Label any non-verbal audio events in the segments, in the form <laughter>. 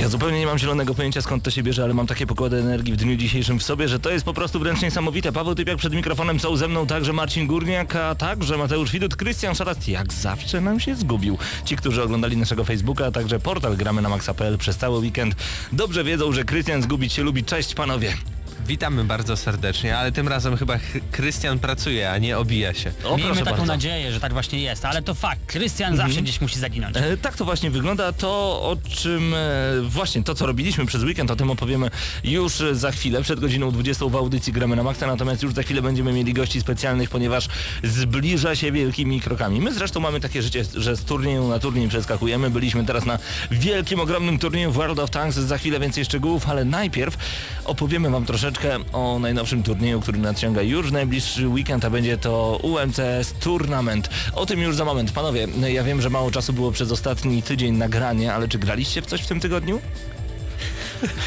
Ja zupełnie nie mam zielonego pojęcia skąd to się bierze, ale mam takie pokłady energii w dniu dzisiejszym w sobie, że to jest po prostu wręcz niesamowite. Paweł Typiak przed mikrofonem są ze mną także Marcin Górniak, a także Mateusz Widut, Krystian Szarast jak zawsze nam się zgubił. Ci, którzy oglądali naszego Facebooka, a także portal gramy na maxa.pl przez cały weekend dobrze wiedzą, że Krystian zgubić się lubi. Cześć panowie. Witamy bardzo serdecznie, ale tym razem chyba Ch- Krystian pracuje, a nie obija się. O, Miejmy taką bardzo. nadzieję, że tak właśnie jest, ale to fakt. Krystian zawsze gdzieś musi zaginąć. E, tak to właśnie wygląda. To o czym e, właśnie to co robiliśmy przez weekend, o tym opowiemy już e, za chwilę, przed godziną 20 w audycji gramy na maksa, natomiast już za chwilę będziemy mieli gości specjalnych, ponieważ zbliża się wielkimi krokami. My zresztą mamy takie życie, że z turnieju na turniej przeskakujemy. Byliśmy teraz na wielkim, ogromnym turnieju w World of Tanks, za chwilę więcej szczegółów, ale najpierw opowiemy wam troszeczkę o najnowszym turnieju, który nadciąga już w najbliższy weekend, a będzie to UMCS Tournament. O tym już za moment. Panowie, ja wiem, że mało czasu było przez ostatni tydzień nagranie, ale czy graliście w coś w tym tygodniu?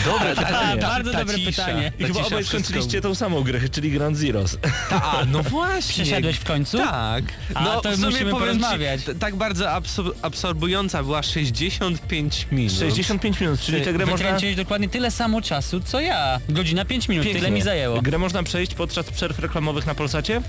Dobre A, pytanie. bardzo ta dobre cisza. pytanie. I chyba obaj skończyliście tą samą grę, czyli Grand Zeroes. Ta, no właśnie. Przeszedłeś w końcu? Tak. A, no, to w sumie musimy porozmawiać. Ci, tak bardzo absor- absorbująca była 65 minut. 65 minut, czyli tę grę można... Dokładnie tyle samo czasu, co ja. Godzina 5 minut, tyle mi zajęło. Grę można przejść podczas przerw reklamowych na Polsacie?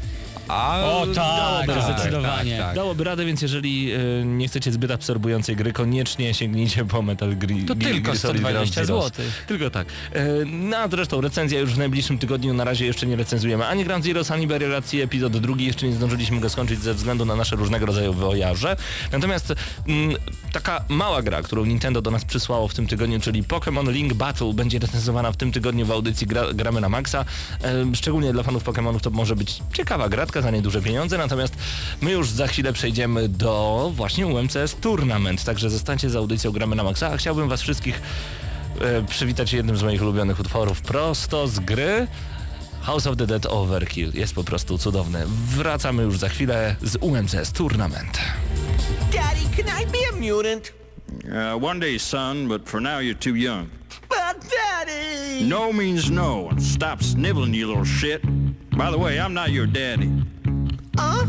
A, O tak, dałoby radę. zdecydowanie. Tak, tak. Dałoby radę, więc jeżeli e, nie chcecie zbyt absorbującej gry, koniecznie sięgnijcie po Metal Gri- To Gear tylko Ground 120 Zeroes. Tylko tak. E, no a zresztą recenzja już w najbliższym tygodniu, na razie jeszcze nie recenzujemy ani Ground Zeroes, ani Burialacji epizod drugi, jeszcze nie zdążyliśmy go skończyć ze względu na nasze różnego rodzaju wojaże. Natomiast mm, taka mała gra, którą Nintendo do nas przysłało w tym tygodniu, czyli Pokémon Link Battle będzie recenzowana w tym tygodniu w audycji gra, Gramy na Maxa. E, szczególnie dla fanów Pokémonów to może być ciekawa gratka za nieduże pieniądze, natomiast my już za chwilę przejdziemy do właśnie UMCS Tournament, także zostańcie z audycją Gramy na Maxa, a chciałbym was wszystkich przywitać jednym z moich ulubionych utworów prosto z gry. House of the Dead Overkill jest po prostu cudowny. Wracamy już za chwilę z UMCS Tournament. Daddy, can I be a mutant? Uh, one day, son, but for now you're too young. But Daddy! No means no, and stop sniveling, you little shit. By the way, I'm not your daddy. Huh?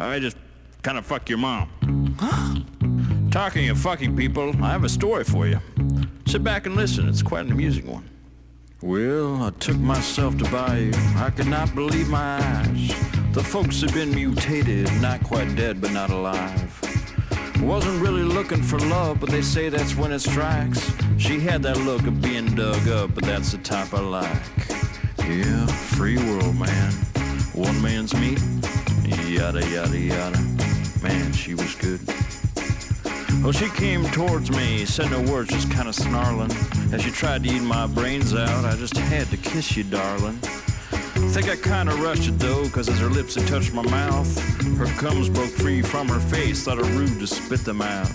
I just kind of fuck your mom. Talking of fucking people, I have a story for you. Sit back and listen, it's quite an amusing one. Well, I took myself to Bayou. I could not believe my eyes. The folks had been mutated, not quite dead, but not alive. Wasn't really looking for love, but they say that's when it strikes. She had that look of being dug up, but that's the type I like. Yeah, free world, man. One man's meat. Yada, yada, yada. Man, she was good. Well, she came towards me, said no words, just kind of snarling. As she tried to eat my brains out, I just had to kiss you, darling. Think I kinda rushed it though, cause as her lips had touched my mouth, her gums broke free from her face, thought it rude to spit them out.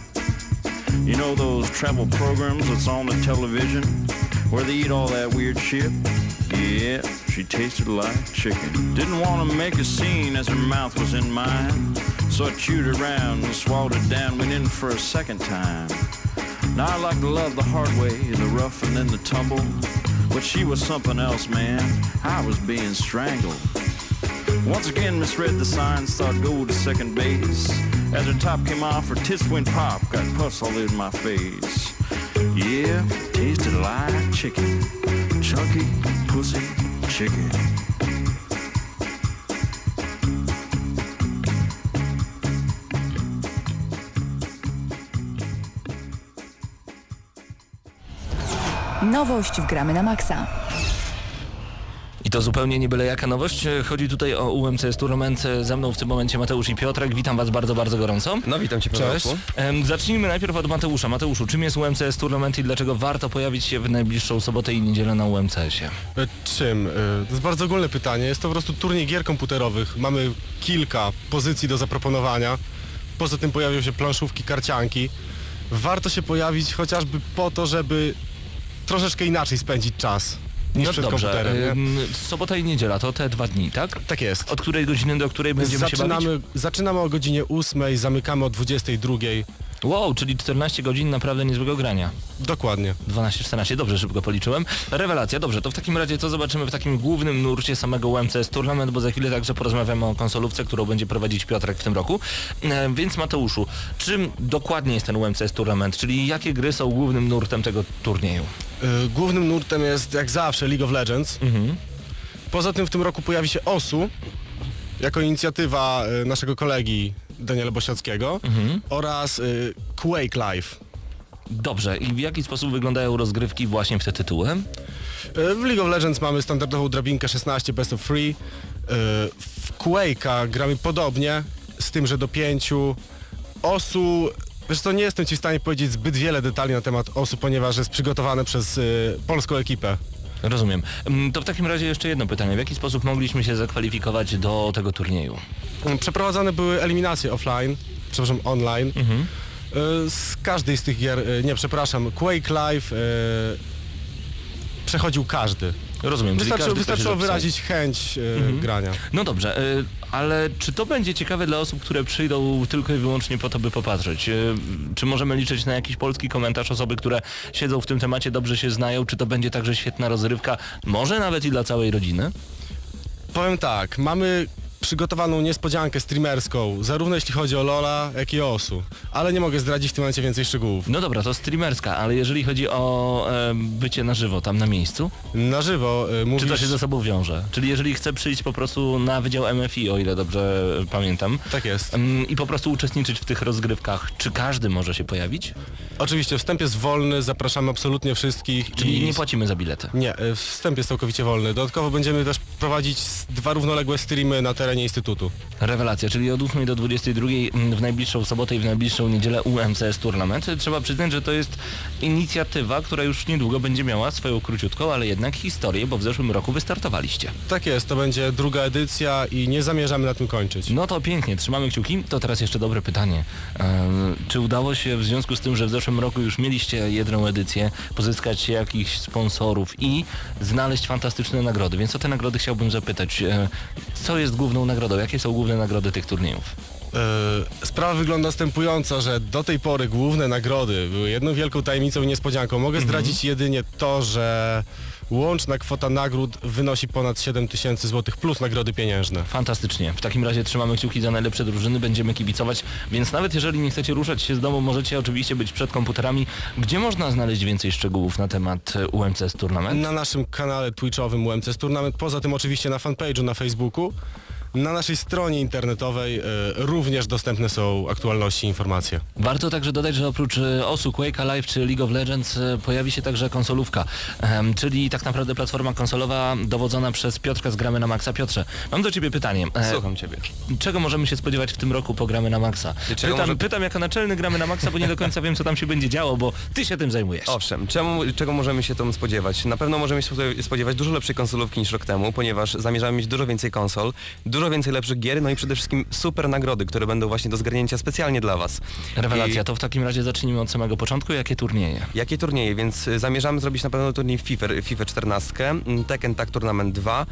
You know those travel programs that's on the television, where they eat all that weird shit? Yeah, she tasted like chicken. Didn't want to make a scene as her mouth was in mine, so I chewed around and swallowed it down, went in for a second time. Now I like to love the hard way, the rough and then the tumble. But she was something else, man. I was being strangled. Once again misread the signs, thought go to second base. As her top came off, her tits went pop, got pus all in my face. Yeah, tasted like chicken. Chunky pussy chicken. Nowość w Gramy na Maxa. I to zupełnie nie byle jaka nowość. Chodzi tutaj o UMCS Tournament. Ze mną w tym momencie Mateusz i Piotrek. Witam was bardzo, bardzo gorąco. No witam cię Cześć. Em, Zacznijmy najpierw od Mateusza. Mateuszu, czym jest UMCS Tournament i dlaczego warto pojawić się w najbliższą sobotę i niedzielę na UMCS-ie? E, Czym? E, To jest bardzo ogólne pytanie. Jest to po prostu turniej gier komputerowych. Mamy kilka pozycji do zaproponowania. poza tym pojawią się planszówki, karcianki. Warto się pojawić chociażby po to, żeby troszeczkę inaczej spędzić czas niż No przed dobrze, komputerem. Nie? ym, sobota i niedziela to te dwa dni, tak? Tak jest. Od której godziny do której będziemy się bawić? Zaczynamy, zaczynamy o godzinie 8, zamykamy o 22. Wow, czyli 14 godzin naprawdę niezłego grania. Dokładnie. 12-14, dobrze szybko policzyłem. Rewelacja, dobrze, to w takim razie co zobaczymy w takim głównym nurcie samego UMCS Tournament, bo za chwilę także porozmawiamy o konsolówce, którą będzie prowadzić Piotrek w tym roku. E, więc Mateuszu, czym dokładnie jest ten UMCS Tournament, czyli jakie gry są głównym nurtem tego turnieju? Y, Głównym nurtem jest jak zawsze League of Legends. Mhm. Poza tym w tym roku pojawi się OSU jako inicjatywa y, naszego kolegi Daniela Bosiackiego Mhm. oraz y, Quake Live. Dobrze, i w jaki sposób wyglądają rozgrywki właśnie w te tytuły? Y, W League of Legends mamy standardową drabinkę 16 best of 3. Y, W Quake'a gramy podobnie, z tym, że do 5. OSU, wiesz co, nie jestem Ci w stanie powiedzieć zbyt wiele detali na temat OSU, ponieważ jest przygotowane przez y, polską ekipę. Rozumiem. Mm, To w takim razie jeszcze jedno pytanie. W jaki sposób mogliśmy się zakwalifikować do tego turnieju? Mm, Przeprowadzane były eliminacje offline, przepraszam, online. Mhm. Y, Z każdej z tych gier, y, nie, przepraszam, Quake Live y, przechodził każdy. Rozumiem, Wystarczy, każdy, wystarczyło wyrazić chęć y, Mhm. grania. No dobrze, y, ale czy to będzie ciekawe dla osób, które przyjdą tylko i wyłącznie po to, by popatrzeć? Y, Czy możemy liczyć na jakiś polski komentarz osoby, które siedzą w tym temacie, dobrze się znają? Czy to będzie także świetna rozrywka, może nawet i dla całej rodziny? Powiem tak, mamy przygotowaną niespodziankę streamerską, zarówno jeśli chodzi o Lola, jak i o Osu. Ale nie mogę zdradzić w tym momencie więcej szczegółów. No dobra, to streamerska, ale jeżeli chodzi o e, bycie na żywo, tam na miejscu, Na żywo czy mówisz... to się ze sobą wiąże? Czyli jeżeli chcę przyjść po prostu na Wydział MFI, o ile dobrze pamiętam, Tak jest. em, i po prostu uczestniczyć w tych rozgrywkach, czy każdy może się pojawić? Oczywiście wstęp jest wolny, zapraszamy absolutnie wszystkich. Czyli i... nie płacimy za bilety. Nie, y, wstęp jest całkowicie wolny. Dodatkowo będziemy też prowadzić dwa równoległe streamy na terenie Instytutu. Rewelacja, czyli od 8 do 22 w najbliższą sobotę i w najbliższą niedzielę UMCS Tournament. Trzeba przyznać, że to jest inicjatywa, która już niedługo będzie miała swoją króciutką, ale jednak historię, bo w zeszłym roku wystartowaliście. Tak jest, to będzie druga edycja i nie zamierzamy na tym kończyć. No to pięknie, trzymamy kciuki. To teraz jeszcze dobre pytanie. Ehm, czy udało się w związku z tym, że w zeszłym roku już mieliście jedną edycję, pozyskać jakichś sponsorów i znaleźć fantastyczne nagrody? Więc o te nagrody chciałbym zapytać. E, co jest główną nagrodą? Jakie są główne nagrody tych turniejów? E, Sprawa wygląda następująco, że do tej pory główne nagrody były jedną wielką tajemnicą i niespodzianką. Mogę zdradzić jedynie to, że łączna kwota nagród wynosi ponad 7 tysięcy złotych plus nagrody pieniężne. Fantastycznie. W takim razie trzymamy kciuki za najlepsze drużyny, będziemy kibicować, więc nawet jeżeli nie chcecie ruszać się z domu, możecie oczywiście być przed komputerami. Gdzie można znaleźć więcej szczegółów na temat e, UMCS Tournament? Na naszym kanale twitchowym UMCS Tournament, poza tym oczywiście na fanpage'u na Facebooku. Na naszej stronie internetowej e, również dostępne są aktualności i informacje. Warto także dodać, że oprócz e, OSU, Quake'a Live czy League of Legends e, pojawi się także konsolówka, em, czyli tak naprawdę platforma konsolowa dowodzona przez Piotrka z Gramy na Maxa. Piotrze, mam do Ciebie pytanie. E, Słucham ciebie. Czego możemy się spodziewać w tym roku po Gramy na Maxa? I czego Pytam, może- pytam jako naczelny Gramy na Maxa, bo nie do końca wiem, co tam się będzie działo, bo Ty się tym zajmujesz. Owszem, czemu, czego możemy się tam spodziewać? Na pewno możemy się spod- spodziewać dużo lepszej konsolówki niż rok temu, ponieważ zamierzamy mieć dużo więcej konsol, dużo więcej lepszych gier, no i przede wszystkim super nagrody, które będą właśnie do zgarnięcia specjalnie dla Was. Rewelacja, I to w takim razie zacznijmy od samego początku. Jakie turnieje? Jakie turnieje? Więc y, zamierzamy zrobić na pewno turniej FIFA, FIFA 14, mm, Tekken Tag Tournament 2,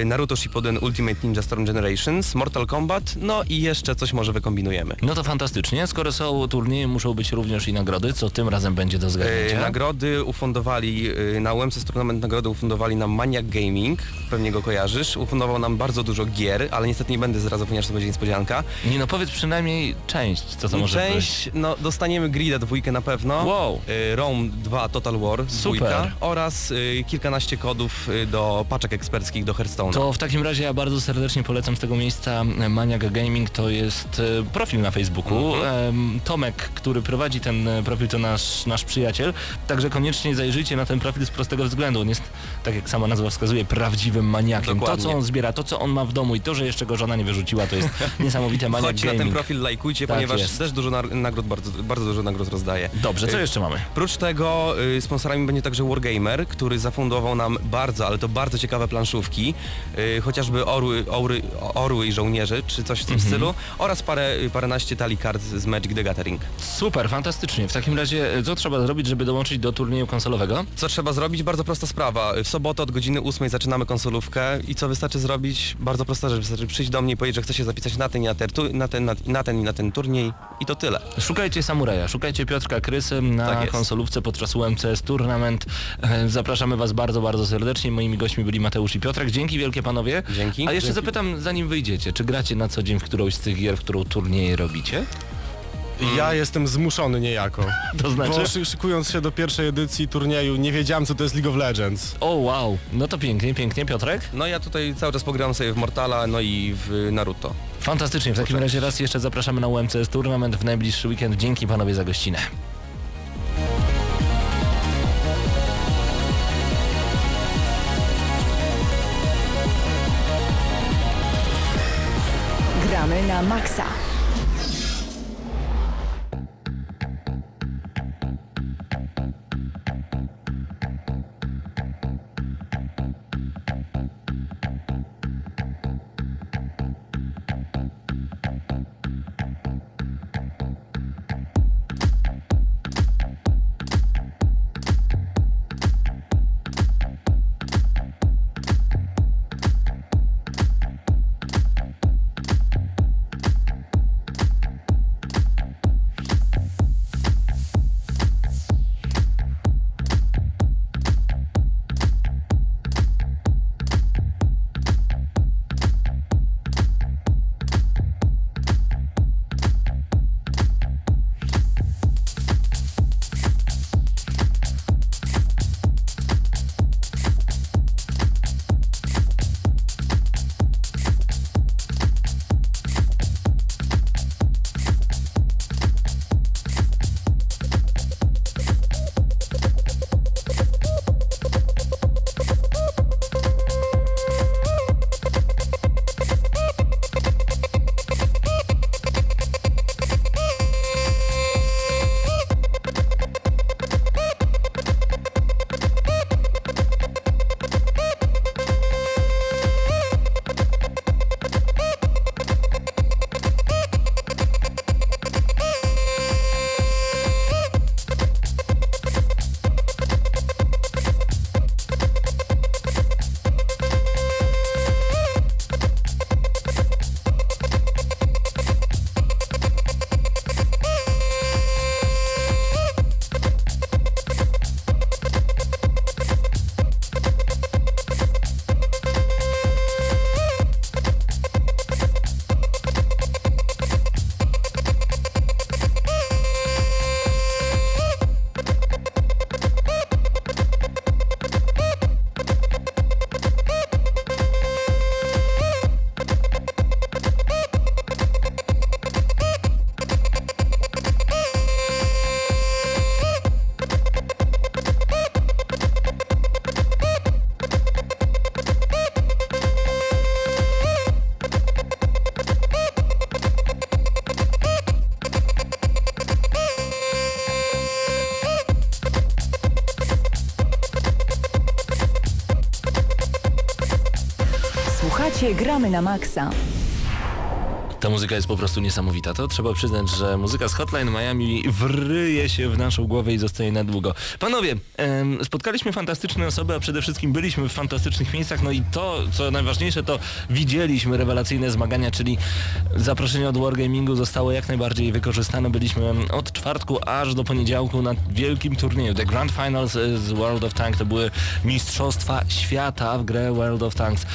y, Naruto Shippuden Ultimate Ninja Storm Generations, Mortal Kombat, no i jeszcze coś może wykombinujemy. No to fantastycznie. Skoro są turnieje, muszą być również i nagrody, co tym razem będzie do E, zgarnięcia. nagrody ufundowali, na UMCS Tournament nagrody ufundowali nam Maniac Gaming, pewnie go kojarzysz, ufundował nam bardzo dużo gier, ale niestety nie będę zdradzał, ponieważ to będzie niespodzianka. Nie no, powiedz przynajmniej część, co to może być. Część, no dostaniemy Grida dwójkę na pewno, Wow. e, Rome 2 Total War Super. dwójka oraz e, kilkanaście kodów e, do paczek eksperckich do Hearthstone'a. To w takim razie ja bardzo serdecznie polecam z tego miejsca e, Maniac Gaming, to jest e, profil na Facebooku. Em, Tomek, który prowadzi ten e, profil to nasz, nasz przyjaciel, także koniecznie zajrzyjcie na ten profil z prostego względu. On jest, tak jak sama nazwa wskazuje, prawdziwym maniakiem. To Dokładnie. co on zbiera, to co on ma w domu i to to, że jeszcze go żona nie wyrzuciła, to jest <laughs> niesamowite maniak Chodźcie na ten profil, lajkujcie, Tak ponieważ jest. też dużo nagród, bardzo, bardzo dużo nagród rozdaje. Dobrze, co Y, jeszcze mamy? Prócz tego y, sponsorami będzie także Wargamer, który zafundował nam bardzo, ale to bardzo ciekawe planszówki, y, chociażby orły, orły, orły i żołnierze, czy coś w tym stylu, oraz parę, paręnaście talii kart z Magic the Gathering. Super, fantastycznie. W takim razie co trzeba zrobić, żeby dołączyć do turnieju konsolowego? Co trzeba zrobić? Bardzo prosta sprawa. W sobotę od godziny 8 zaczynamy konsolówkę i co wystarczy zrobić? Bardzo prosta rzecz. Wystarczy przyjść do mnie i powiedzieć, że chce się zapisać na ten, i na na ten, na, na ten i na ten turniej i to tyle. Szukajcie Samuraja, szukajcie Piotrka Krysy na Tak konsolówce podczas UMCS Tournament. <laughs> Zapraszamy Was bardzo, bardzo serdecznie. Moimi gośćmi byli Mateusz i Piotrek. Dzięki wielkie panowie. Dzięki. A jeszcze Dzięki. zapytam, zanim wyjdziecie, czy gracie na co dzień w którąś z tych gier, w którą turnieje robicie? Ja jestem zmuszony niejako. <laughs> To znaczy? Bo szy- szykując się do pierwszej edycji turnieju nie wiedziałem co to jest League of Legends. O wow, no to pięknie, pięknie. Piotrek? No ja tutaj cały czas pograłem sobie w Mortala, no i w Naruto. Fantastycznie. W takim razie raz jeszcze zapraszamy na UMCS Tournament w najbliższy weekend. Dzięki panowie za gościnę. Gramy na maksa. Na maksa. Ta muzyka jest po prostu niesamowita. To trzeba przyznać, że muzyka z Hotline Miami wryje się w naszą głowę i zostaje na długo. Panowie, spotkaliśmy fantastyczne osoby, a przede wszystkim byliśmy w fantastycznych miejscach, no i to, co najważniejsze, to widzieliśmy rewelacyjne zmagania, czyli zaproszenie od Wargamingu zostało jak najbardziej wykorzystane. Byliśmy od czwartku aż do poniedziałku na wielkim turnieju. The Grand Finals z World of Tanks to były mistrzostwa świata w grę World of Tanks.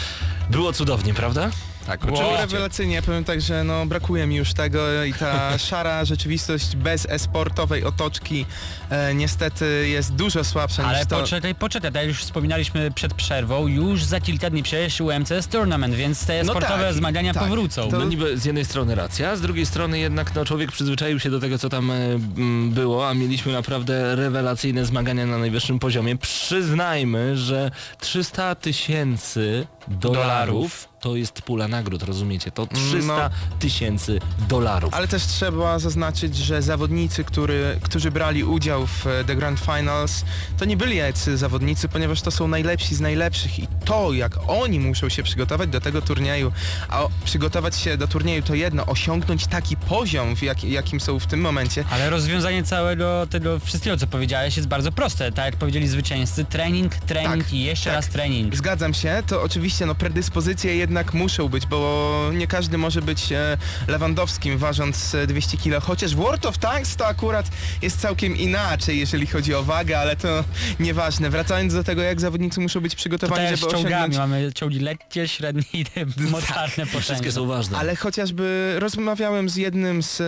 Było cudownie, prawda? Tak, Było oczywiście. rewelacyjnie, powiem tak, że no brakuje mi już tego i ta <laughs> szara rzeczywistość bez esportowej otoczki e, niestety jest dużo słabsza Ale niż to. poczekaj, poczekaj, tak jak już wspominaliśmy przed przerwą, już za kilka dni przecież UMCS Tournament, więc te No sportowe tak, zmagania tak. powrócą. To- No niby z jednej strony racja, a z drugiej strony jednak no, człowiek przyzwyczaił się do tego, co tam e, m, było, a mieliśmy naprawdę rewelacyjne zmagania na najwyższym poziomie. Przyznajmy, że 300 tysięcy dolarów to jest pula nagród, rozumiecie? To 300 No. tysięcy dolarów. Ale też trzeba zaznaczyć, że zawodnicy, który, którzy brali udział w e, The Grand Finals, to nie byli jacy zawodnicy, ponieważ to są najlepsi z najlepszych i to, jak oni muszą się przygotować do tego turnieju, a przygotować się do turnieju to jedno, osiągnąć taki poziom, w jak, jakim są w tym momencie, Ale rozwiązanie całego tego wszystkiego, co powiedziałeś, jest bardzo proste. Tak jak powiedzieli zwycięzcy, trening, trening Tak, i jeszcze tak. raz trening. Zgadzam się, to oczywiście no predyspozycje jednak muszą być, bo nie każdy może być e, Lewandowskim ważąc e, 200 kg, chociaż w World of Tanks to akurat jest całkiem inaczej, jeżeli chodzi o wagę, ale to nieważne. Wracając do tego, jak zawodnicy muszą być To przygotowani, tak żeby osiągnąć... mamy czołgi lekkie, średnie i te <laughs> mocarne Wszystkie potężne. są ważne. Ale chociażby rozmawiałem z jednym z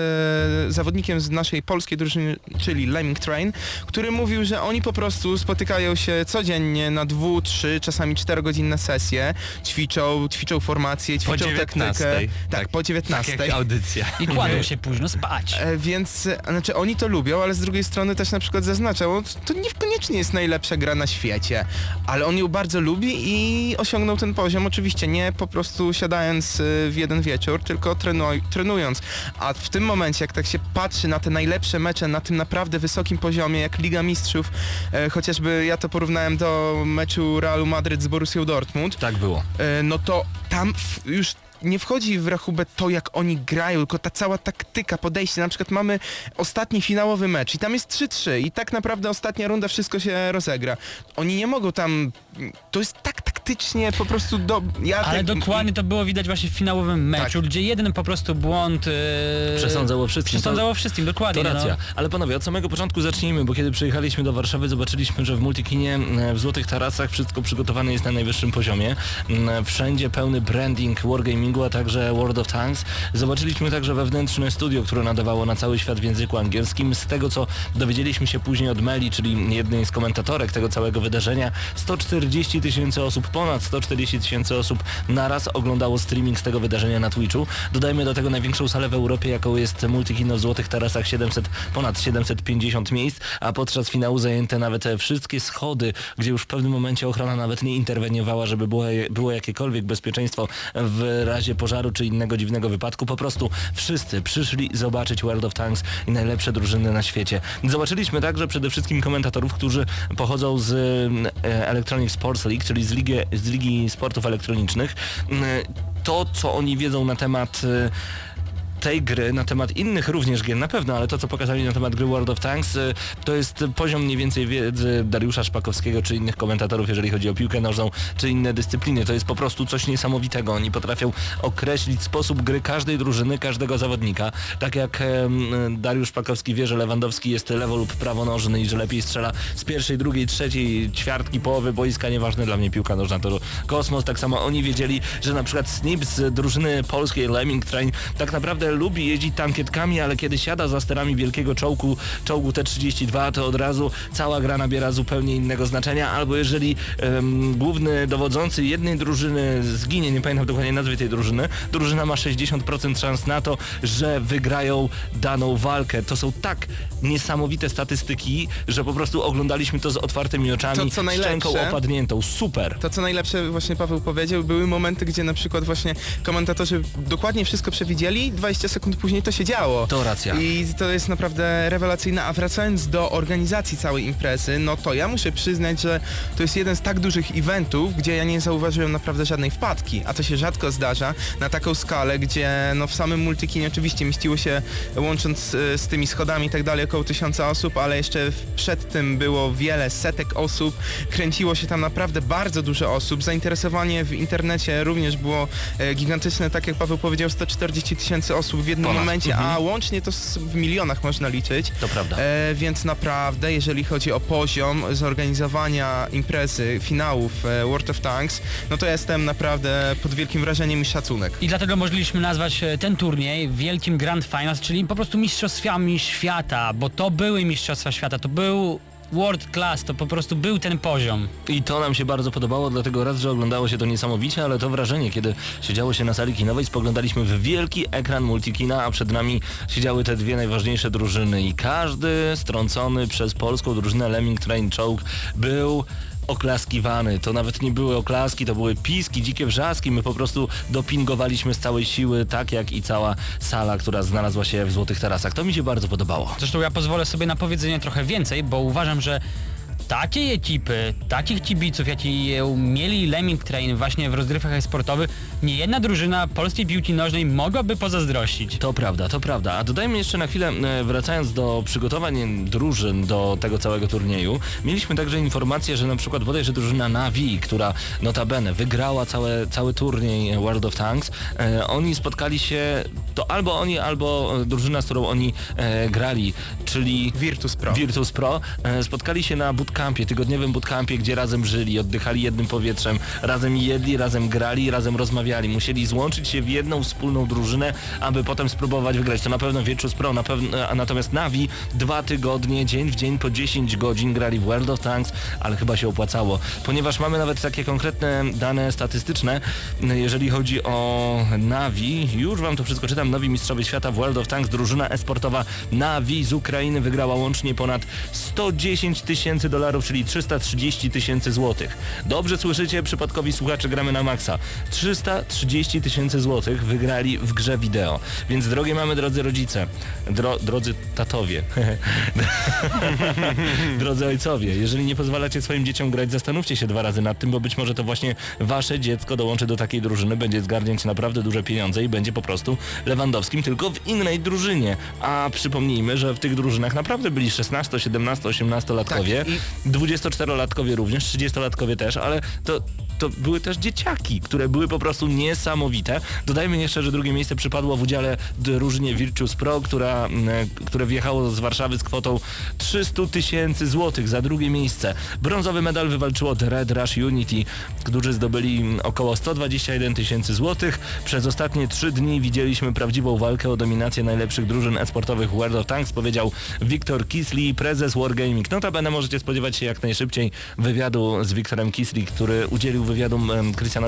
e, zawodnikiem z naszej polskiej drużyny, czyli Lemming Train, który mówił, że oni po prostu spotykają się codziennie na dwu, trzy, czasami czterogodzinne sesje, ćwiczą, ćwiczą formacje, ćwiczą taktykę. 19:00. Tak, Tak, po 19. Tak audycja. I kładą <laughs> się późno spać. E, Więc, e, znaczy oni to lubią, ale z drugiej strony też na przykład zaznaczał, to niekoniecznie jest najlepsza gra na świecie, ale on ją bardzo lubi i osiągnął ten poziom, oczywiście nie po prostu siadając e, w jeden wieczór, tylko trenuj, trenując. A w tym momencie, jak tak się patrzy na te najlepsze mecze na tym naprawdę wysokim poziomie, jak Liga Mistrzów, e, chociażby ja to porównałem do meczu Realu Madryt z Borussią Dortmund, Tak było. e, no to tam już nie wchodzi w rachubę to, jak oni grają, tylko ta cała taktyka, podejście. Na przykład mamy ostatni finałowy mecz i tam jest 3-3 i tak naprawdę ostatnia runda wszystko się rozegra. Oni nie mogą tam... To jest tak taktycznie po prostu do... Ja Ale tak, dokładnie to było widać właśnie w finałowym meczu, gdzie jeden po prostu błąd... Yy, Przesądzał o wszystkim. Przesądzał o wszystkim, dokładnie. To racja. No. Ale panowie, od samego początku zacznijmy, bo kiedy przyjechaliśmy do Warszawy, zobaczyliśmy, że w Multikinie e, w Złotych Tarasach wszystko przygotowane jest na najwyższym poziomie. Mm, Wszędzie pełny branding Wargamingu, a także World of Tanks. Zobaczyliśmy także wewnętrzne studio, które nadawało na cały świat w języku angielskim. Z tego, co dowiedzieliśmy się później od Meli, czyli jednej z komentatorek tego całego wydarzenia, 140 tysięcy osób, ponad 140 tysięcy osób naraz oglądało streaming z tego wydarzenia na Twitchu. Dodajmy do tego największą salę w Europie, jaką jest Multikino w Złotych Tarasach, 700, ponad 750 miejsc, a podczas finału zajęte nawet wszystkie schody, gdzie już w pewnym momencie ochrona nawet nie interweniowała, żeby było, było jakiekolwiek bezpieczeństwo w razie pożaru czy innego dziwnego wypadku. Po prostu wszyscy przyszli zobaczyć World of Tanks i najlepsze drużyny na świecie. Zobaczyliśmy także przede wszystkim komentatorów, którzy pochodzą z e, Electronic Sports League, czyli z Ligi, z Ligi Sportów Elektronicznych. Mm, To, co oni wiedzą na temat e, tej gry, na temat innych również gier na pewno, ale to co pokazali na temat gry World of Tanks y, to jest poziom mniej więcej wiedzy Dariusza Szpakowskiego czy innych komentatorów, jeżeli chodzi o piłkę nożną czy inne dyscypliny. To jest po prostu coś niesamowitego. Oni potrafią określić sposób gry każdej drużyny, każdego zawodnika. Tak jak em, Dariusz Szpakowski wie, że Lewandowski jest lewo lub prawonożny i że lepiej strzela z pierwszej, drugiej, trzeciej ćwiartki, połowy boiska, nieważne dla mnie piłka nożna to kosmos. Tak samo oni wiedzieli, że na przykład Snip z drużyny polskiej Lemming Train tak naprawdę lubi jeździć tankietkami, ale kiedy siada za sterami wielkiego czołgu, czołgu T-32, to od razu cała gra nabiera zupełnie innego znaczenia, albo jeżeli em, główny dowodzący jednej drużyny zginie, nie pamiętam dokładnie nazwy tej drużyny, drużyna ma 60% szans na to, że wygrają daną walkę. To są tak niesamowite statystyki, że po prostu oglądaliśmy to z otwartymi oczami, To, co szczęką opadniętą. Super! To co najlepsze właśnie Paweł powiedział, były momenty, gdzie na przykład właśnie komentatorzy dokładnie wszystko przewidzieli, 20 sekund później to się działo. To racja. I to jest naprawdę rewelacyjne. A wracając do organizacji całej imprezy, no to ja muszę przyznać, że to jest jeden z tak dużych eventów, gdzie ja nie zauważyłem naprawdę żadnej wpadki, a to się rzadko zdarza na taką skalę, gdzie no w samym multikinie oczywiście mieściło się, łącząc e, z tymi schodami i tak dalej, około tysiąca osób, ale jeszcze przed tym było wiele setek osób, kręciło się tam naprawdę bardzo dużo osób, zainteresowanie w internecie również było e, gigantyczne, tak jak Paweł powiedział, 140 tysięcy osób w jednym Ponad. momencie, Mhm. a łącznie to w milionach można liczyć. To prawda. E, więc naprawdę, jeżeli chodzi o poziom zorganizowania imprezy, finałów e, World of Tanks, no to jestem naprawdę pod wielkim wrażeniem i szacunek. I dlatego mogliśmy nazwać e, ten turniej Wielkim Grand Finals, czyli po prostu mistrzostwami świata, bo to były mistrzostwa świata, to był world class, to po prostu był ten poziom. I to nam się bardzo podobało, dlatego raz, że oglądało się to niesamowicie, ale to wrażenie, kiedy siedziało się na sali kinowej, spoglądaliśmy w wielki ekran multikina, a przed nami siedziały te dwie najważniejsze drużyny i każdy strącony przez polską drużynę Lemming Train Czołg był oklaskiwany. To nawet nie były oklaski, to były piski, dzikie wrzaski. My po prostu dopingowaliśmy z całej siły, tak jak i cała sala, która znalazła się w Złotych Tarasach. To mi się bardzo podobało. Zresztą ja pozwolę sobie na powiedzenie trochę więcej, bo uważam, że takiej ekipy, takich kibiców, jaki mieli Lemming Train właśnie w rozgrywkach sportowych, nie jedna drużyna polskiej piłki nożnej mogłaby pozazdrościć. To prawda, to prawda. A dodajmy jeszcze na chwilę, e, wracając do przygotowań drużyn do tego całego turnieju, mieliśmy także informację, że na przykład bodajże drużyna Navi, która notabene wygrała całe, cały turniej World of Tanks, e, oni spotkali się, to albo oni, albo drużyna, z którą oni e, grali, czyli Virtus Pro. Virtus Pro, e, spotkali się na bootcampie, tygodniowym bootcampie, gdzie razem żyli, oddychali jednym powietrzem, razem jedli, razem grali, razem rozmawiali. Musieli złączyć się w jedną wspólną drużynę, aby potem spróbować wygrać. To na pewno Virtus Pro, na pewno, a natomiast Navi dwa tygodnie, dzień w dzień po 10 godzin grali w World of Tanks, ale chyba się opłacało, ponieważ mamy nawet takie konkretne dane statystyczne, jeżeli chodzi o Navi. Już wam to wszystko czytam. Nowi mistrzowie świata w World of Tanks, drużyna esportowa Navi z Ukrainy wygrała łącznie ponad 110 tysięcy dolarów, czyli 330 tysięcy złotych. Dobrze słyszycie, przypadkowi słuchacze gramy na maksa. 330 tysięcy złotych wygrali w grze wideo. Więc drogie mamy, drodzy rodzice, dro, drodzy tatowie, <laughs> drodzy ojcowie, jeżeli nie pozwalacie swoim dzieciom grać, zastanówcie się dwa razy nad tym, bo być może to właśnie wasze dziecko dołączy do takiej drużyny, będzie zgarniać naprawdę duże pieniądze i będzie po prostu Lewandowskim, tylko w innej drużynie. A przypomnijmy, że w tych drużynach naprawdę byli 16, 17, 18-latkowie, Tak, 24-latkowie również, 30-latkowie też, ale to to były też dzieciaki, które były po prostu niesamowite. Dodajmy jeszcze, że drugie miejsce przypadło w udziale drużynie Virtus Pro, która, mm, które wjechało z Warszawy z kwotą 300 tysięcy złotych za drugie miejsce. Brązowy medal wywalczyło The Red Rush Unity, którzy zdobyli mm, około 121 tysięcy złotych. Przez ostatnie trzy dni widzieliśmy prawdziwą walkę o dominację najlepszych drużyn esportowych World of Tanks, powiedział Wiktor Kisley, prezes Wargaming. Notabene możecie spodziewać się jak najszybciej wywiadu z Wiktorem Kisley, który udzielił wywiadu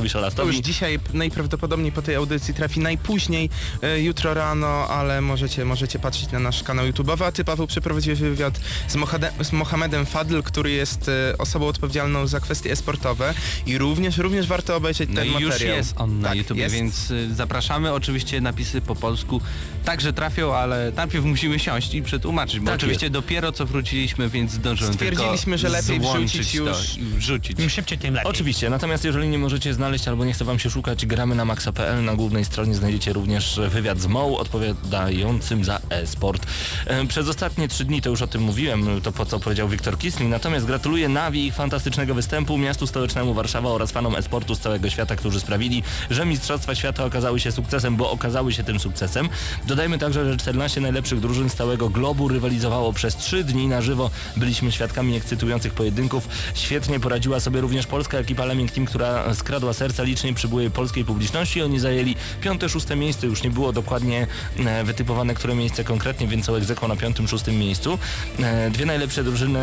To Szalastowi. już dzisiaj najprawdopodobniej po tej audycji trafi najpóźniej e, jutro rano, ale możecie, możecie patrzeć na nasz kanał YouTube'owy. A ty, Paweł, przeprowadziłeś wywiad z, Mohade- z Mohamedem Fadl, który jest e, osobą odpowiedzialną za kwestie esportowe i również, również warto obejrzeć No ten i materiał. już jest on na Tak, YouTubie, jest. więc y, zapraszamy. Oczywiście napisy po polsku także trafią, ale najpierw musimy siąść i przetłumaczyć, bo Tak oczywiście dopiero co wróciliśmy, więc zdążyłem Stwierdziliśmy, że lepiej złączyć wrzucić to już- i wrzucić. Im szybciej, tym lepiej. Oczywiście, natomiast jeżeli nie możecie znaleźć albo nie chce wam się szukać, gramy na maxa.pl. Na głównej stronie znajdziecie również wywiad z Moł odpowiadającym za e-sport. E, Przez ostatnie trzy dni, to już o tym mówiłem, to po co powiedział Wiktor Kisling, natomiast gratuluję Navi ich fantastycznego występu, miastu stołecznemu Warszawa oraz fanom e-sportu z całego świata, którzy sprawili, że Mistrzostwa Świata okazały się sukcesem, bo okazały się tym sukcesem. Dodajmy także, że 14 najlepszych drużyn z całego globu rywalizowało przez trzy dni na żywo. Byliśmy świadkami ekscytujących pojedynków. Świetnie poradziła sobie również polska ekipa Lemming Team, która skradła serca licznie przybyłej polskiej publiczności. Oni zajęli piąte, szóste miejsce. Już nie było dokładnie e, wytypowane, które miejsce konkretnie, więc są egzekwo na piątym, szóstym miejscu. E, Dwie najlepsze drużyny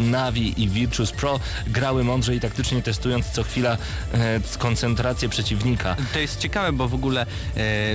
Navi i Virtus Pro grały mądrze i taktycznie testując co chwila e, koncentrację przeciwnika. To jest ciekawe, bo w ogóle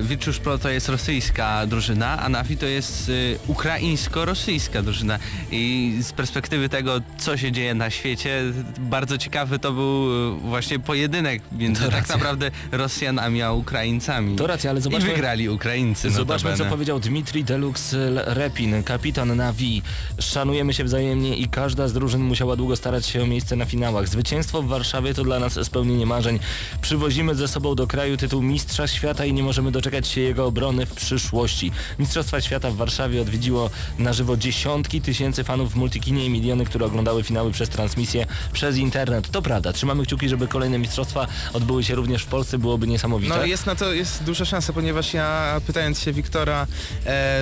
Virtus Pro to jest rosyjska drużyna, a Navi to jest ukraińsko-rosyjska drużyna. I z perspektywy tego, co się dzieje na świecie, bardzo ciekawy to był e, właśnie pojedynek między tak naprawdę Rosjanami a Ukraińcami. To racja, ale I zobaczmy... wygrali Ukraińcy. Zobaczmy, co notabene. powiedział Dmitri Deluxe Repin, kapitan Navi. Szanujemy się wzajemnie i każda z drużyn musiała długo starać się o miejsce na finałach. Zwycięstwo w Warszawie to dla nas spełnienie marzeń. Przywozimy ze sobą do kraju tytuł Mistrza Świata i nie możemy doczekać się jego obrony w przyszłości. Mistrzostwa Świata w Warszawie odwiedziło na żywo dziesiątki tysięcy fanów w Multikinie i miliony, które oglądały finały przez transmisję przez internet. To prawda, trzymamy kciuki, żeby kolejne mistrzostwa odbyły się również w Polsce, byłoby niesamowite. No jest na to jest duża szansa, ponieważ ja pytając się Wiktora e,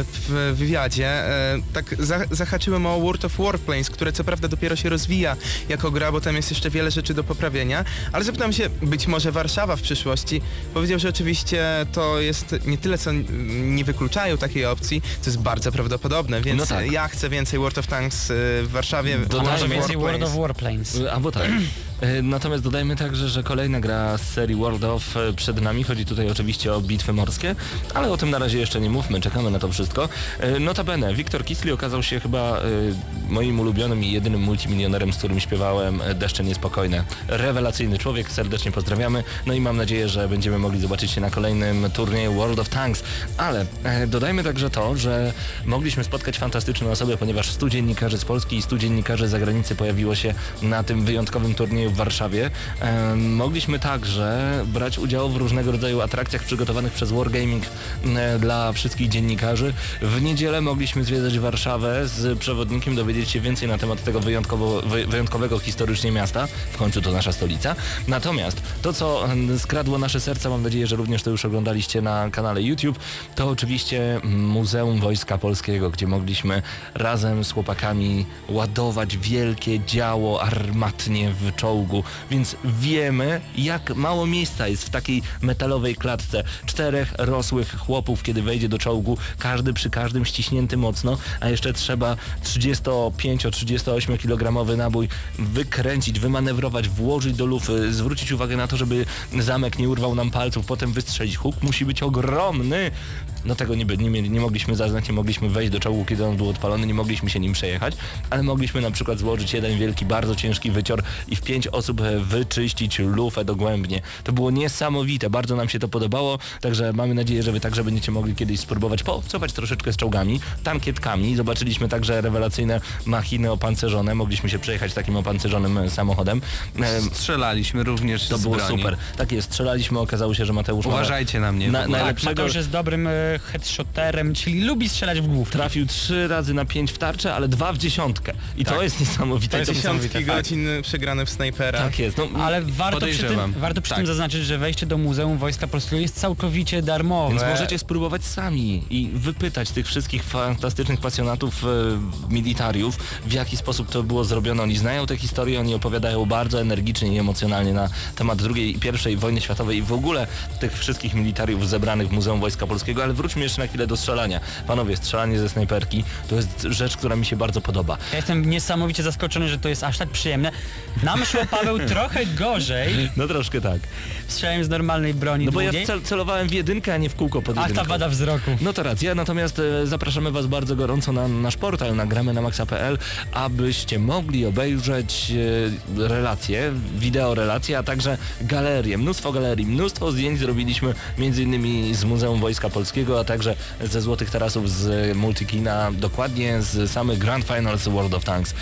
w wywiadzie, e, tak za, zahaczyłem o World of Warplanes, które co prawda dopiero się rozwija jako gra, bo tam jest jeszcze wiele rzeczy do poprawienia, ale zapytam się, być może Warszawa w przyszłości. Powiedział, że oczywiście to jest nie tyle, co nie wykluczają takiej opcji, to jest bardzo prawdopodobne, więc No tak. ja chcę więcej World of Tanks e, w Warszawie. Dodajmy Może więcej World Warplanes. of Warplanes. Albo tak. E, Natomiast dodajmy także, że kolejna gra z serii World of e, przed nami. Chodzi tutaj oczywiście o bitwy morskie, ale o tym na razie jeszcze nie mówmy, czekamy na to wszystko. E, Notabene, Wiktor Kisli okazał się chyba moim ulubionym i jedynym multimilionerem, z którym śpiewałem Deszcze Niespokojne. Rewelacyjny człowiek, serdecznie pozdrawiamy. No i mam nadzieję, że będziemy mogli zobaczyć się na kolejnym turnieju World of Tanks. Ale dodajmy także to, że mogliśmy spotkać fantastyczne osoby, ponieważ 100 dziennikarzy z Polski i 100 dziennikarzy z zagranicy pojawiło się na tym wyjątkowym turnieju w Warszawie. Mogliśmy także brać udział w różnego rodzaju atrakcjach przygotowanych przez Wargaming dla wszystkich dziennikarzy. W niedzielę mogliśmy zwiedzać Warszawę z przewodnikiem, dowiedzieć się więcej na temat tego wyjątkowego historycznie miasta. W końcu to nasza stolica. Natomiast to, co skradło nasze serca, mam nadzieję, że również to już oglądaliście na kanale YouTube, to oczywiście Muzeum Wojska Polskiego, gdzie mogliśmy razem z chłopakami ładować wielkie działo armatnie w więc wiemy, jak mało miejsca jest w takiej metalowej klatce. Czterech rosłych chłopów, kiedy wejdzie do czołgu, każdy przy każdym ściśnięty mocno, a jeszcze trzeba 35-38 kilogramowy nabój wykręcić, wymanewrować, włożyć do lufy, zwrócić uwagę na to, żeby zamek nie urwał nam palców, potem wystrzelić. Huk musi być ogromny. No tego nie, nie, nie mogliśmy zaznać, nie mogliśmy wejść do czołgu, kiedy on był odpalony, nie mogliśmy się nim przejechać, ale mogliśmy na przykład złożyć jeden wielki, bardzo ciężki wycior i w pięć osób e, wyczyścić lufę dogłębnie. To było niesamowite, bardzo nam się to podobało, także mamy nadzieję, że wy także będziecie mogli kiedyś spróbować poobcować troszeczkę z czołgami, tankietkami. Zobaczyliśmy także rewelacyjne machiny opancerzone, mogliśmy się przejechać takim opancerzonym e, samochodem. E, Strzelaliśmy również To z było broni. super. Tak jest, strzelaliśmy, okazało się, że Mateusz ma- Uważajcie na mnie. Na, ogóle. Tak, najlepszego Mateusz jest dobrym headshoterem, czyli lubi strzelać w główkę. trafił trzy razy na pięć w tarczę, ale dwa w dziesiątkę. I to jest niesamowite. To jest Dziesiątki fakt. godzin przegrane w snajpera. Tak jest. No, Ale warto przy, tym, warto przy Tak. tym zaznaczyć, że wejście do Muzeum Wojska Polskiego jest całkowicie darmowe. Więc możecie spróbować sami i wypytać tych wszystkich fantastycznych pasjonatów e, militariów, w jaki sposób to było zrobione. Oni znają te historie, oni opowiadają bardzo energicznie i emocjonalnie na temat II i I wojny światowej i w ogóle tych wszystkich militariów zebranych w Muzeum Wojska Polskiego, ale wróćmy jeszcze na chwilę do strzelania. Panowie, strzelanie ze snajperki to jest rzecz, która mi się bardzo podoba. Ja jestem niesamowicie zaskoczony, że to jest aż tak przyjemne. Nam szło, Paweł, trochę gorzej. No troszkę tak. Strzelałem z normalnej broni No bo ja długiej. cel celowałem w jedynkę, a nie w kółko pod Ach, jedynką. ta wada wzroku. No to racja, natomiast e, zapraszamy Was bardzo gorąco na nasz portal, na gramy na maxa.pl, abyście mogli obejrzeć e, relacje, wideo relacje, a także galerie, mnóstwo galerii, mnóstwo zdjęć zrobiliśmy między innymi z Muzeum Wojska Polskiego, a także ze Złotych Tarasów z Multikina, dokładnie z samych Grand Finals World of Tanks.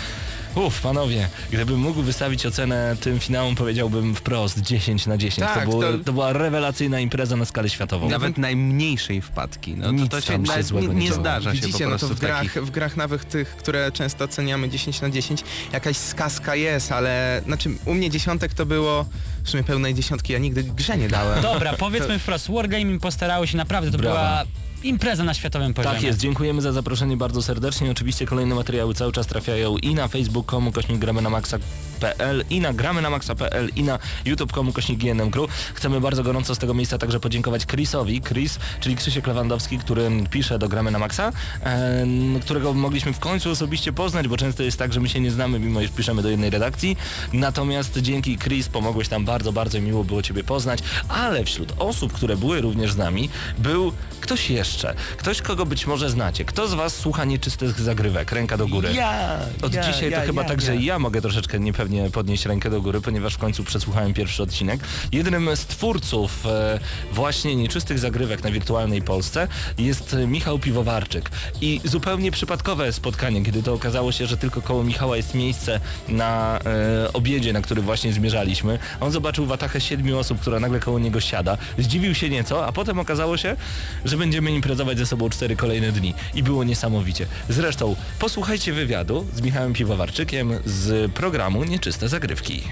Uff, panowie, gdybym mógł wystawić ocenę tym finałom, powiedziałbym wprost 10 na 10. Tak, to, było, to- to była rewelacyjna impreza na skalę światową. Nawet najmniejszej wpadki. No to, Nic to się, tam się złego nie, nie zdarza się Widzicie, po no to prostu w w takich... grach, w grach nawet tych, które często oceniamy 10 na 10, jakaś skaska jest, ale znaczy u mnie dziesiątek to było w sumie pełnej dziesiątki, ja nigdy grze nie dałem. Dobra, powiedzmy wprost, Wargaming postarało się naprawdę, to Brawa. była impreza na światowym poziomie. Tak jest, dziękujemy za zaproszenie bardzo serdecznie. Oczywiście kolejne materiały cały czas trafiają i na facebook.com kośnik gramy na maxa.pl i na gramy na maxa.pl i na youtube.com kośnik Crew. Chcemy bardzo gorąco z tego miejsca także podziękować Chrisowi, Chris, czyli Krzysiek Lewandowski, który pisze do gramy na maxa, em, którego mogliśmy w końcu osobiście poznać, bo często jest tak, że my się nie znamy, mimo iż piszemy do jednej redakcji. Natomiast dzięki Chris pomogłeś nam bardzo, bardzo miło było Ciebie poznać, ale wśród osób, które były również z nami, był ktoś jeszcze. Ktoś, kogo być może znacie. Kto z Was słucha nieczystych zagrywek? Ręka do góry. Ja, Od ja, dzisiaj ja, to chyba ja, także ja. i ja mogę troszeczkę niepewnie podnieść rękę do góry, ponieważ w końcu przesłuchałem pierwszy odcinek. Jednym z twórców e, właśnie nieczystych zagrywek na wirtualnej Polsce jest e, Michał Piwowarczyk. I zupełnie przypadkowe spotkanie, kiedy to okazało się, że tylko koło Michała jest miejsce na e, obiedzie, na który właśnie zmierzaliśmy. On zobaczył watachę siedmiu osób, która nagle koło niego siada. Zdziwił się nieco, a potem okazało się, że będziemy imprezować ze sobą cztery kolejne dni. I było niesamowicie. Zresztą posłuchajcie wywiadu z Michałem Piwowarczykiem z programu Nieczyste Zagrywki.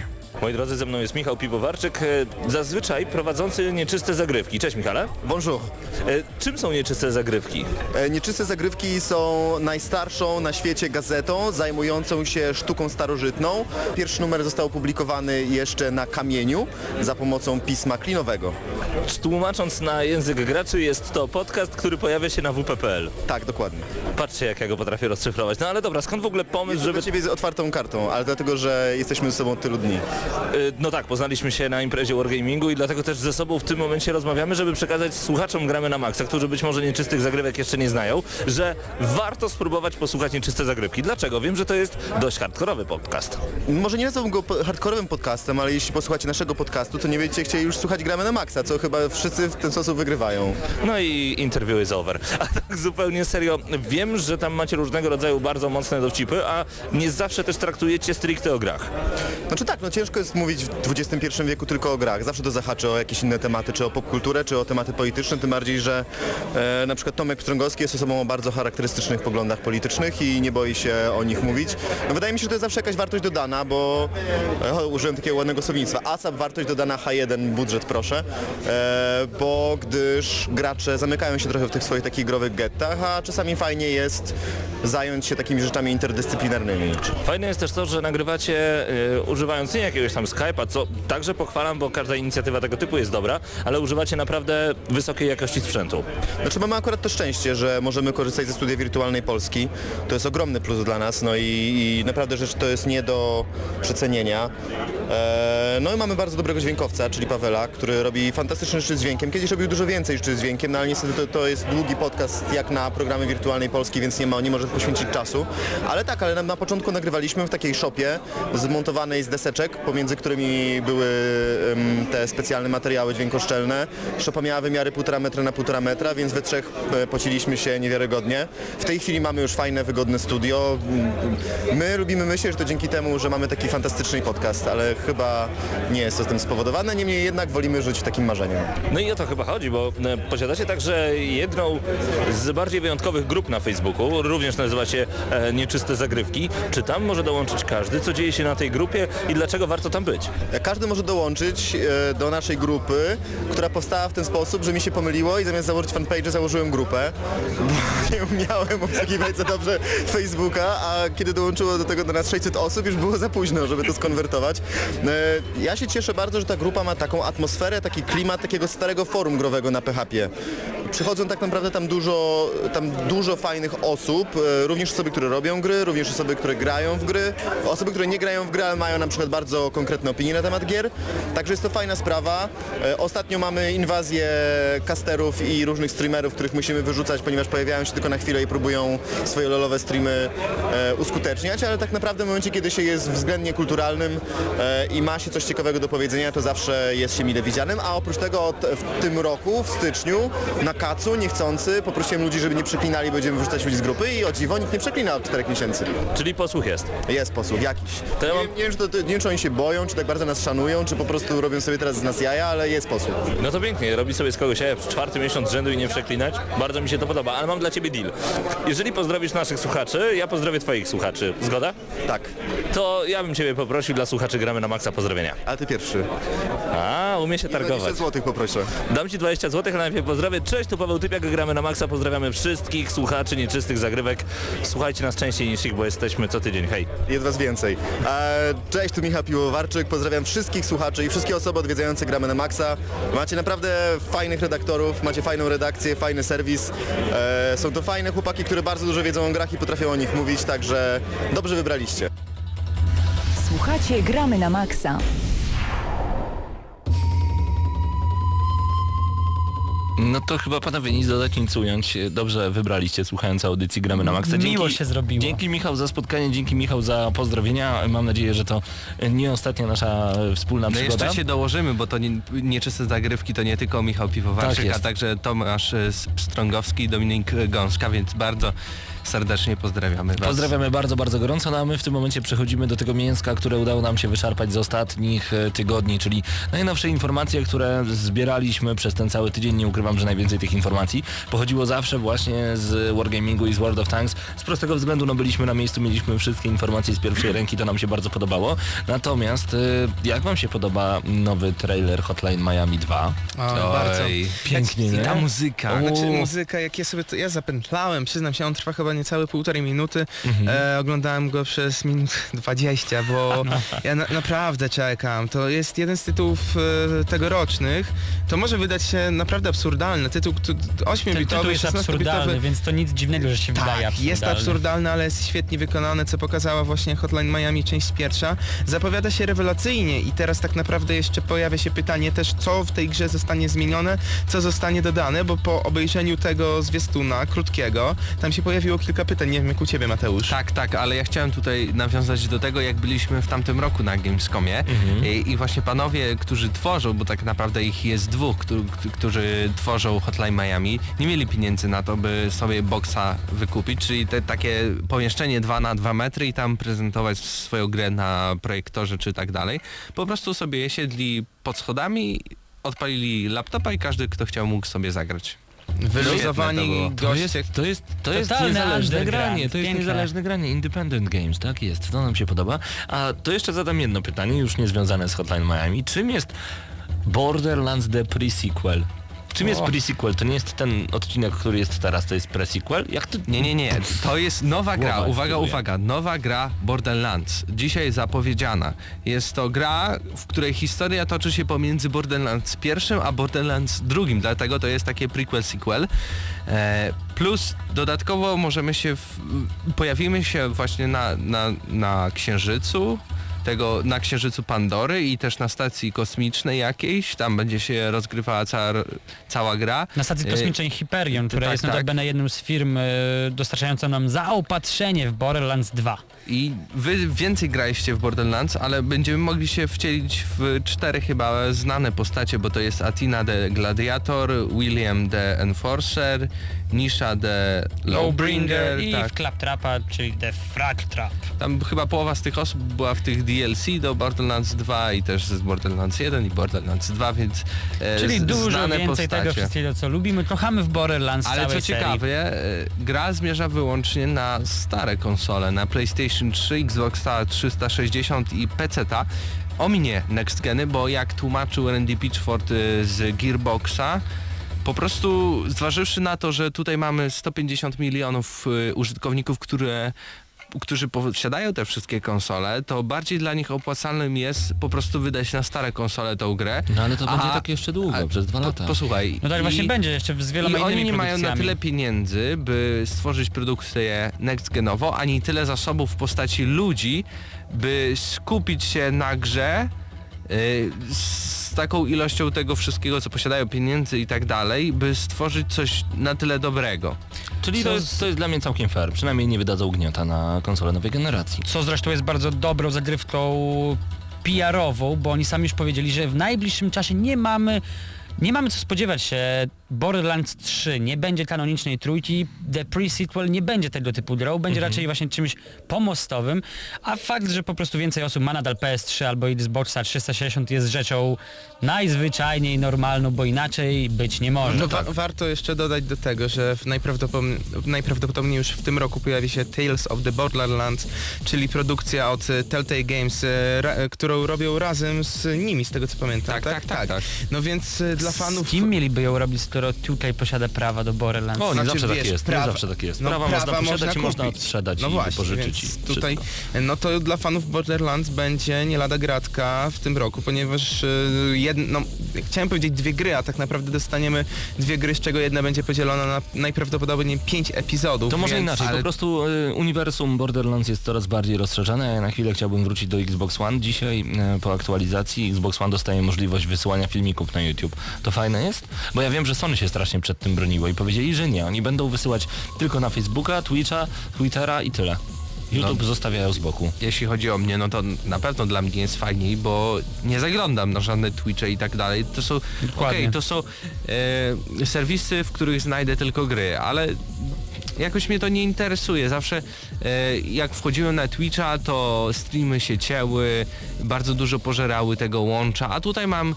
Moi drodzy, ze mną jest Michał Piwowarczyk, e, zazwyczaj prowadzący nieczyste zagrywki. Cześć Michale. Bonjour. E, Czym są nieczyste zagrywki? E, Nieczyste zagrywki są najstarszą na świecie gazetą zajmującą się sztuką starożytną. Pierwszy numer został opublikowany jeszcze na kamieniu za pomocą pisma klinowego. Tłumacząc na język graczy, jest to podcast, który pojawia się na WP.pl. Tak, dokładnie. Patrzcie, jak ja go potrafię rozszyfrować. No ale dobra, skąd w ogóle pomysł, Żeby ciebie z otwartą kartą, ale dlatego, że jesteśmy ze sobą tylu dni. Y, No tak, poznaliśmy się na imprezie Wargamingu i dlatego też ze sobą w tym momencie rozmawiamy, żeby przekazać słuchaczom gramy na maksa, którzy być może nieczystych zagrywek jeszcze nie znają, że warto spróbować posłuchać nieczyste zagrywki. Dlaczego? Wiem, że to jest dość hardkorowy podcast. Może nie nazwałbym go hardkorowym podcastem, ale jeśli posłuchacie naszego podcastu, to nie będziecie chcieli już słuchać Gramy na Maxa, co chyba wszyscy w ten sposób wygrywają. No i interview is over. A tak zupełnie serio, wiem, że tam macie różnego rodzaju bardzo mocne dowcipy, a nie zawsze też traktujecie stricte o grach. Znaczy tak, no ciężko jest mówić w XXI wieku tylko o grach. Zawsze to zahaczy o jakieś inne tematy, czy o popkulturę, czy o tematy polityczne, tym bardziej, że e, na przykład Tomek Pstrągowski jest osobą o bardzo charakterystycznych poglądach politycznych i nie boi się o nich mówić. No wydaje mi się, że to jest zawsze jakaś wartość dodana, bo e, użyłem takiego ładnego słownictwa. ASAP wartość dodana H1 budżet proszę, e, bo gdyż gracze zamykają się trochę w tych swoich takich growych gettach, a czasami fajnie jest zająć się takimi rzeczami interdyscyplinarnymi. Fajne jest też to, że nagrywacie y, używając nie jakiegoś tam Skype'a, co także pochwalam, bo każda inicjatywa tego typu jest dobra, ale używacie naprawdę wysokiej jakości sprzętu. Znaczy mamy akurat to szczęście, że możemy korzystać ze studia wirtualnej Polski. To jest ogromny plus dla nas, no i, i naprawdę rzecz to jest nie do przecenienia. E, no i mamy bardzo dobrego dźwiękowca, czyli Pawela, który robi fantastyczne rzeczy z dźwiękiem. Kiedyś robił dużo więcej rzeczy z dźwiękiem, no ale niestety to, to jest długi podcast jak na programy wirtualnej Polski, więc nie, ma, nie może poświęcić czasu. Ale tak, ale na, na początku nagrywaliśmy w takiej shopie zmontowanej z deseczek, pomiędzy którymi były em, te specjalne materiały dźwiękoszczelne. Szopa miała wymiary 1,5 metra na 1,5 metra, więc we trzech e, pociliśmy się niewiarygodnie. W tej chwili mamy już fajne, wygodne studio. My lubimy myśleć, że to dzięki temu, że mamy taki fantastyczny podcast, ale chyba nie jest to tym spowodowane. Niemniej jednak wolimy żyć w takim marzeniu. No i o to chyba chodzi, bo e, posiadacie także jedną z bardziej wyjątkowych grup na Facebooku, również nazywa się e, Nieczyste Zagrywki. Czy tam może dołączyć każdy, co dzieje się na tej grupie i dlaczego warto tam być? Każdy może dołączyć e, do naszej grupy, która powstała w ten sposób, że mi się pomyliło i zamiast założyć fanpage założyłem grupę, bo <laughs> nie umiałem obsługiwać za dobrze Facebooka, a kiedy dołączyło do tego do nas 600 osób, już było za późno, żeby to skonwertować. E, Ja się cieszę bardzo, że ta grupa ma taką atmosferę, taki klimat takiego starego forum growego na PHP. Przychodzą tak naprawdę tam dużo, tam dużo fajnych osób, e, również osoby, które robią gry, również osoby, które grają w gry, osoby, które nie grają w gry, ale mają na przykład bardzo konkretne opinie na temat gier. Także jest to fajna sprawa. E, Ostatnio mamy inwazję casterów i różnych streamerów, których musimy wyrzucać, ponieważ pojawiają się tylko na chwilę i próbują swoje lolowe streamy e, uskuteczniać, ale tak naprawdę w momencie, kiedy się jest względnie kulturalnym i ma się coś ciekawego do powiedzenia, to zawsze jest się mile widzianym, a oprócz tego w tym roku, w styczniu, na kacu, niechcący, poprosiłem ludzi, żeby nie przeklinali, będziemy wyrzucać ludzi z grupy i o dziwo nikt nie przeklina od czterech miesięcy. Czyli posłuch jest. Jest posłuch, jakiś. To ja Nie, mam- nie, wiem, czy to, nie wiem, czy oni się boją, czy tak bardzo nas szanują, czy po prostu robią sobie teraz z nas jaja, ale jest posłuch. No to pięknie, robi sobie z kogoś jaja w czwarty miesiąc rzędu i nie przeklinać. Bardzo mi się to podoba, ale mam dla ciebie deal. Jeżeli pozdrowisz naszych słuchaczy, ja pozdrowię twoich słuchaczy. Zgoda? Tak, To ja bym ciebie poprosił dla słuchaczy Gramy na Maxa pozdrowienia. ale ty pierwszy. A, umie się 20 targować. złotych poproszę. Dam ci 20 zł, ale najpierw pozdrowię. Cześć, tu Paweł Typiak, gramy na Maxa. Pozdrawiamy wszystkich słuchaczy nieczystych zagrywek. Słuchajcie nas częściej niż ich, bo jesteśmy co tydzień. Hej. Jest was więcej. E, Cześć, tu Michał Piłowarczyk. Pozdrawiam wszystkich słuchaczy i wszystkie osoby odwiedzające Gramy na Maxa. Macie naprawdę fajnych redaktorów, macie fajną redakcję, fajny serwis. E, Są to fajne chłopaki, które bardzo dużo wiedzą o grach i potrafią o nich mówić, także dobrze wybraliście. Słuchacie Gramy na Maxa. No to chyba panowie nic dodać, nic ująć. Dobrze wybraliście słuchając audycji Gramy na Maxa. Miło się zrobiło. Dzięki Michał za spotkanie, dzięki Michał za pozdrowienia. Mam nadzieję, że to nie ostatnia nasza wspólna No przygoda. jeszcze się dołożymy, bo to nie, nieczyste zagrywki to nie tylko Michał Piwowarczyk, Tak a także Tomasz e, Strągowski i Dominik Gąska, więc bardzo serdecznie pozdrawiamy Was. Pozdrawiamy bardzo, bardzo gorąco, no a my w tym momencie przechodzimy do tego mięska, które udało nam się wyszarpać z ostatnich e, tygodni, czyli najnowsze informacje, które zbieraliśmy przez ten cały tydzień. Nie ukrywam, że najwięcej tych informacji pochodziło zawsze właśnie z Wargamingu i z World of Tanks. Z prostego względu, no byliśmy na miejscu, mieliśmy wszystkie informacje z pierwszej ręki, to nam się bardzo podobało. Natomiast e, jak wam się podoba nowy trailer Hotline Miami 2? O, bardzo. Pięknie, I nie? ta muzyka. Znaczy muzyka, jak ja sobie to, ja zapętlałem, przyznam się, on trwa chyba niecałe półtorej minuty. Mhm. E, oglądałem go przez minut <laughs> 20, bo ja na, naprawdę czekam. To jest jeden z tytułów e, tegorocznych. To może wydać się naprawdę absurdalne absurdalny. Tytuł t- t- Ten 8-bitowy, tytuł jest 16-bitowy. absurdalny, więc to nic dziwnego, że się wydaje Tak, absurdalny. jest absurdalny, ale jest świetnie wykonany, co pokazała właśnie Hotline Miami część pierwsza. Zapowiada się rewelacyjnie i teraz tak naprawdę jeszcze pojawia się pytanie też, co w tej grze zostanie zmienione, co zostanie dodane, bo po obejrzeniu tego zwiastuna krótkiego, tam się pojawiło kilka pytań, nie wiem jak u ciebie Mateusz. Tak, tak, ale ja chciałem tutaj nawiązać do tego, jak byliśmy w tamtym roku na Gamescomie I, i właśnie panowie, którzy tworzą, bo tak naprawdę ich jest dwóch, którzy, którzy tworzą Hotline Miami, nie mieli pieniędzy na to, by sobie boksa wykupić, czyli te takie pomieszczenie 2 na 2 metry i tam prezentować swoją grę na projektorze czy tak dalej. Po prostu sobie siedli pod schodami, odpalili laptopa i każdy, kto chciał, mógł sobie zagrać. Wyluzowani to jest, goście. to jest, to jest Totalny niezależne underground, granie, to jest piękne. niezależne granie, independent games, tak jest, to nam się podoba. A to jeszcze zadam jedno pytanie, już niezwiązane z Hotline Miami. Czym jest Borderlands The Pre-Sequel? Czym jest pre-sequel? To nie jest ten odcinek, który jest teraz, to jest pre-sequel? Jak to... Nie, nie, nie. To jest nowa gra. Głowa Uwaga, eksploduje. uwaga. Nowa gra Borderlands. Dzisiaj zapowiedziana. Jest to gra, w której historia toczy się pomiędzy Borderlands pierwszym a Borderlands drugim. Dlatego to jest takie prequel sequel. E, plus dodatkowo możemy się w, pojawimy się właśnie na, na, na Księżycu tego na Księżycu Pandory i też na stacji kosmicznej jakiejś, tam będzie się rozgrywała cała, cała gra. Na stacji E, kosmicznej Hyperion, która tak, jest tak. notabene jedną z firm e, dostarczającą nam zaopatrzenie w Borderlands 2. I wy więcej graliście w Borderlands, ale będziemy mogli się wcielić w cztery chyba znane postacie, bo to jest Atina the Gladiator, William the Enforcer, Nisha the Lawbringer, i tak. w Claptrapa, czyli The Frag Trap. Tam chyba połowa z tych osób była w tych DLC do Borderlands 2 i też z Borderlands 1 i Borderlands 2, więc e, Czyli dużo znane więcej tego postacie. wszystkiego, co lubimy. Kochamy w Borderlands Ale co serii. ciekawe, e, gra zmierza wyłącznie na stare konsole, na PlayStation 3, Xboxa 360 i PC-ta. Ominie next geny, bo jak tłumaczył Randy Pitchford e, z Gearboxa, po prostu zważywszy na to, że tutaj mamy 150 milionów e, użytkowników, które którzy posiadają te wszystkie konsole, to bardziej dla nich opłacalnym jest po prostu wydać na stare konsole tą grę. No ale to A- będzie tak jeszcze długo, a- przez dwa po- lata. Posłuchaj. No tak i- właśnie będzie jeszcze z wieloma i oni nie mają na tyle pieniędzy, by stworzyć produkcję next genowo, ani tyle zasobów w postaci ludzi, by skupić się na grze z taką ilością tego wszystkiego, co posiadają pieniędzy i tak dalej, by stworzyć coś na tyle dobrego. Czyli Co to jest, to jest dla mnie całkiem fair, przynajmniej nie wydadzą gniota na konsolę nowej generacji. Co zresztą jest bardzo dobrą zagrywką PR-ową, bo oni sami już powiedzieli, że w najbliższym czasie nie mamy nie mamy co spodziewać się Borderlands 3, nie będzie kanonicznej trójki, The Pre-Sequel nie będzie tego typu grą, będzie raczej właśnie czymś pomostowym, a fakt, że po prostu więcej osób ma nadal PS3 albo Xboxa 360 jest rzeczą najzwyczajniej normalną, bo inaczej być nie może. No wa- warto jeszcze dodać do tego, że najprawdopodobniej, najprawdopodobniej już w tym roku pojawi się Tales of the Borderlands, czyli produkcja od Telltale Games, e, e, którą robią razem z nimi, z tego co pamiętam. Tak, tak, tak, tak. No więc e, dla fanów... Z kim mieliby ją robić, skoro tutaj posiada prawa do Borderlands? O, nie Znaczy, zawsze tak wiesz, jest, prawa- nie zawsze tak jest. No, prawa, można posiadać i można odsprzedać no i właśnie, więc i tutaj, wszystko. no to dla fanów Borderlands będzie nie lada gratka w tym roku, ponieważ e, jedno, no, chciałem powiedzieć dwie gry, a tak naprawdę dostaniemy dwie gry, z czego jedna będzie podzielona na najprawdopodobniej pięć epizodów. To może więc, inaczej, po prostu y, uniwersum Borderlands jest coraz bardziej rozszerzone. Ja na chwilę chciałbym wrócić do Xbox One. Dzisiaj y, po aktualizacji Xbox One dostaje możliwość wysyłania filmików na YouTube. To fajne jest? Bo ja wiem, że Sony się strasznie przed tym broniło i powiedzieli, że nie. Oni będą wysyłać tylko na Facebooka, Twitcha, Twittera i tyle. YouTube zostawiają z boku. Jeśli chodzi o mnie, no to na pewno dla mnie jest fajniej, bo nie zaglądam na żadne Twitche i tak dalej. To są, Dokładnie. okej, to są e, serwisy, w których znajdę tylko gry, ale jakoś mnie to nie interesuje. Zawsze e, jak wchodziłem na Twitcha, to streamy się cięły, bardzo dużo pożerały tego łącza, a tutaj mam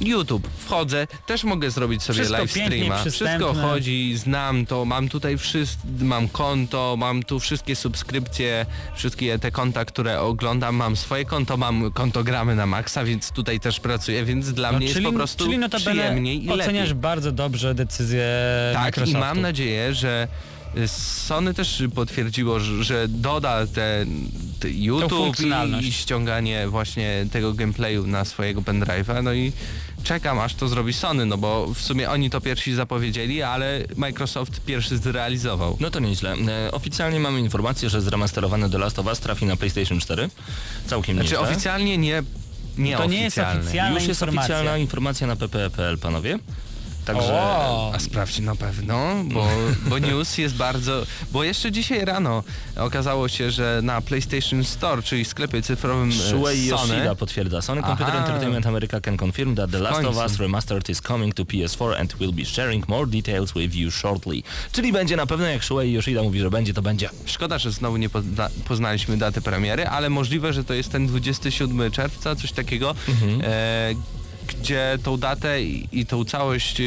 YouTube, wchodzę, też mogę zrobić sobie Wszystko live streama. Wszystko chodzi, znam to, mam tutaj wszystko, mam konto, mam tu wszystkie subskrypcje, wszystkie te konta, które oglądam, mam swoje konto, mam konto gramy na maksa, więc tutaj też pracuję, więc dla No, mnie jest po prostu czyli notabene przyjemniej i oceniasz lepiej. bardzo dobrze decyzję Tak, i mam nadzieję, że Sony też potwierdziło, że, doda te, te YouTube i, ściąganie właśnie tego gameplayu na swojego pendrive'a, no i czekam aż to zrobi Sony, no bo w sumie oni to pierwsi zapowiedzieli, ale Microsoft pierwszy zrealizował. No to nieźle. E, oficjalnie mamy informację, że zremasterowany The Last of Us trafi na PlayStation 4. Całkiem Znaczy nieźle. oficjalnie nie, nie To nie jest oficjalnie. oficjalne. Już jest informacja. oficjalna informacja na pp.pl, panowie. Także... O! A sprawdź na pewno, bo, <laughs> bo news jest bardzo... Bo jeszcze dzisiaj rano okazało się, że na PlayStation Store, czyli sklepie cyfrowym e, Shuei Sony, Yoshida potwierdza. Sony Computer Aha. Entertainment America can confirm that The Last of. Us Remastered is coming to PS4 and will be sharing more details with you shortly. Czyli będzie na pewno, jak Shuei Yoshida mówi, że będzie, to będzie. Szkoda, że znowu nie pozna, poznaliśmy daty premiery, ale możliwe, że to jest ten 27 czerwca, coś takiego, e, gdzie tą datę i, i tą całość, e,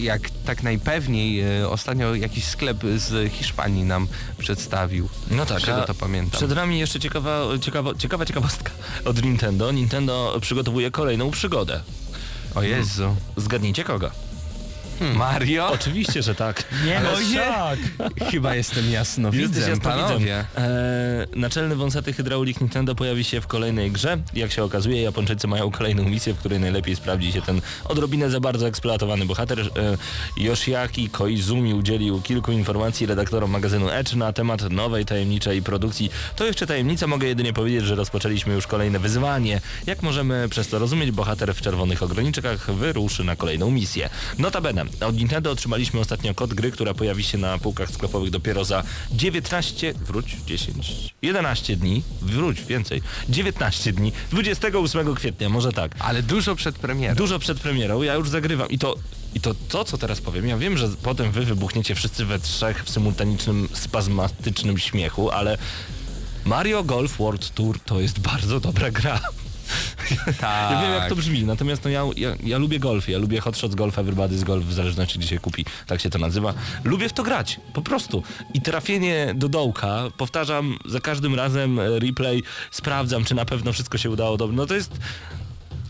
jak tak najpewniej, e, ostatnio jakiś sklep z Hiszpanii nam przedstawił. No tak, a to pamiętam. Przed nami jeszcze ciekawa, ciekawa, ciekawa ciekawostka od Nintendo. Nintendo przygotowuje kolejną przygodę. O Jezu. Zgadnijcie kogo? Mario? Oczywiście, że tak. Nie no, szok! Chyba jestem jasnowidzem, Jesteś jasnowidzem. panowie. Eee, naczelny wąsaty hydraulik Nintendo pojawi się w kolejnej grze. Jak się okazuje, Japończycy mają kolejną misję, w której najlepiej sprawdzi się ten odrobinę za bardzo eksploatowany bohater. E, Yoshiaki Koizumi udzielił kilku informacji redaktorom magazynu Edge na temat nowej tajemniczej produkcji. To jeszcze tajemnica, mogę jedynie powiedzieć, że rozpoczęliśmy już kolejne wyzwanie. Jak możemy przez to rozumieć, bohater w czerwonych ograniczkach wyruszy na kolejną misję. Notabene, od Nintendo otrzymaliśmy ostatnio kod gry, która pojawi się na półkach sklepowych dopiero za 19, wróć, 10, 11 dni, wróć, więcej, 19 dni, 28 kwietnia, może tak. Ale dużo przed premierą. Dużo przed premierą, ja już zagrywam i to, i to, to co teraz powiem, ja wiem, że potem wy wybuchniecie wszyscy we trzech w symultanicznym, spazmatycznym śmiechu, ale Mario Golf World Tour to jest bardzo dobra gra. Tak. Ja wiem jak to brzmi, natomiast no ja, ja, ja lubię golf, ja lubię Hot Shots Golf, Everybody's Golf, w zależności gdzie się kupi, tak się to nazywa. Lubię w to grać, po prostu. I trafienie do dołka, powtarzam za każdym razem e, replay, sprawdzam czy na pewno wszystko się udało dobrze. No to jest...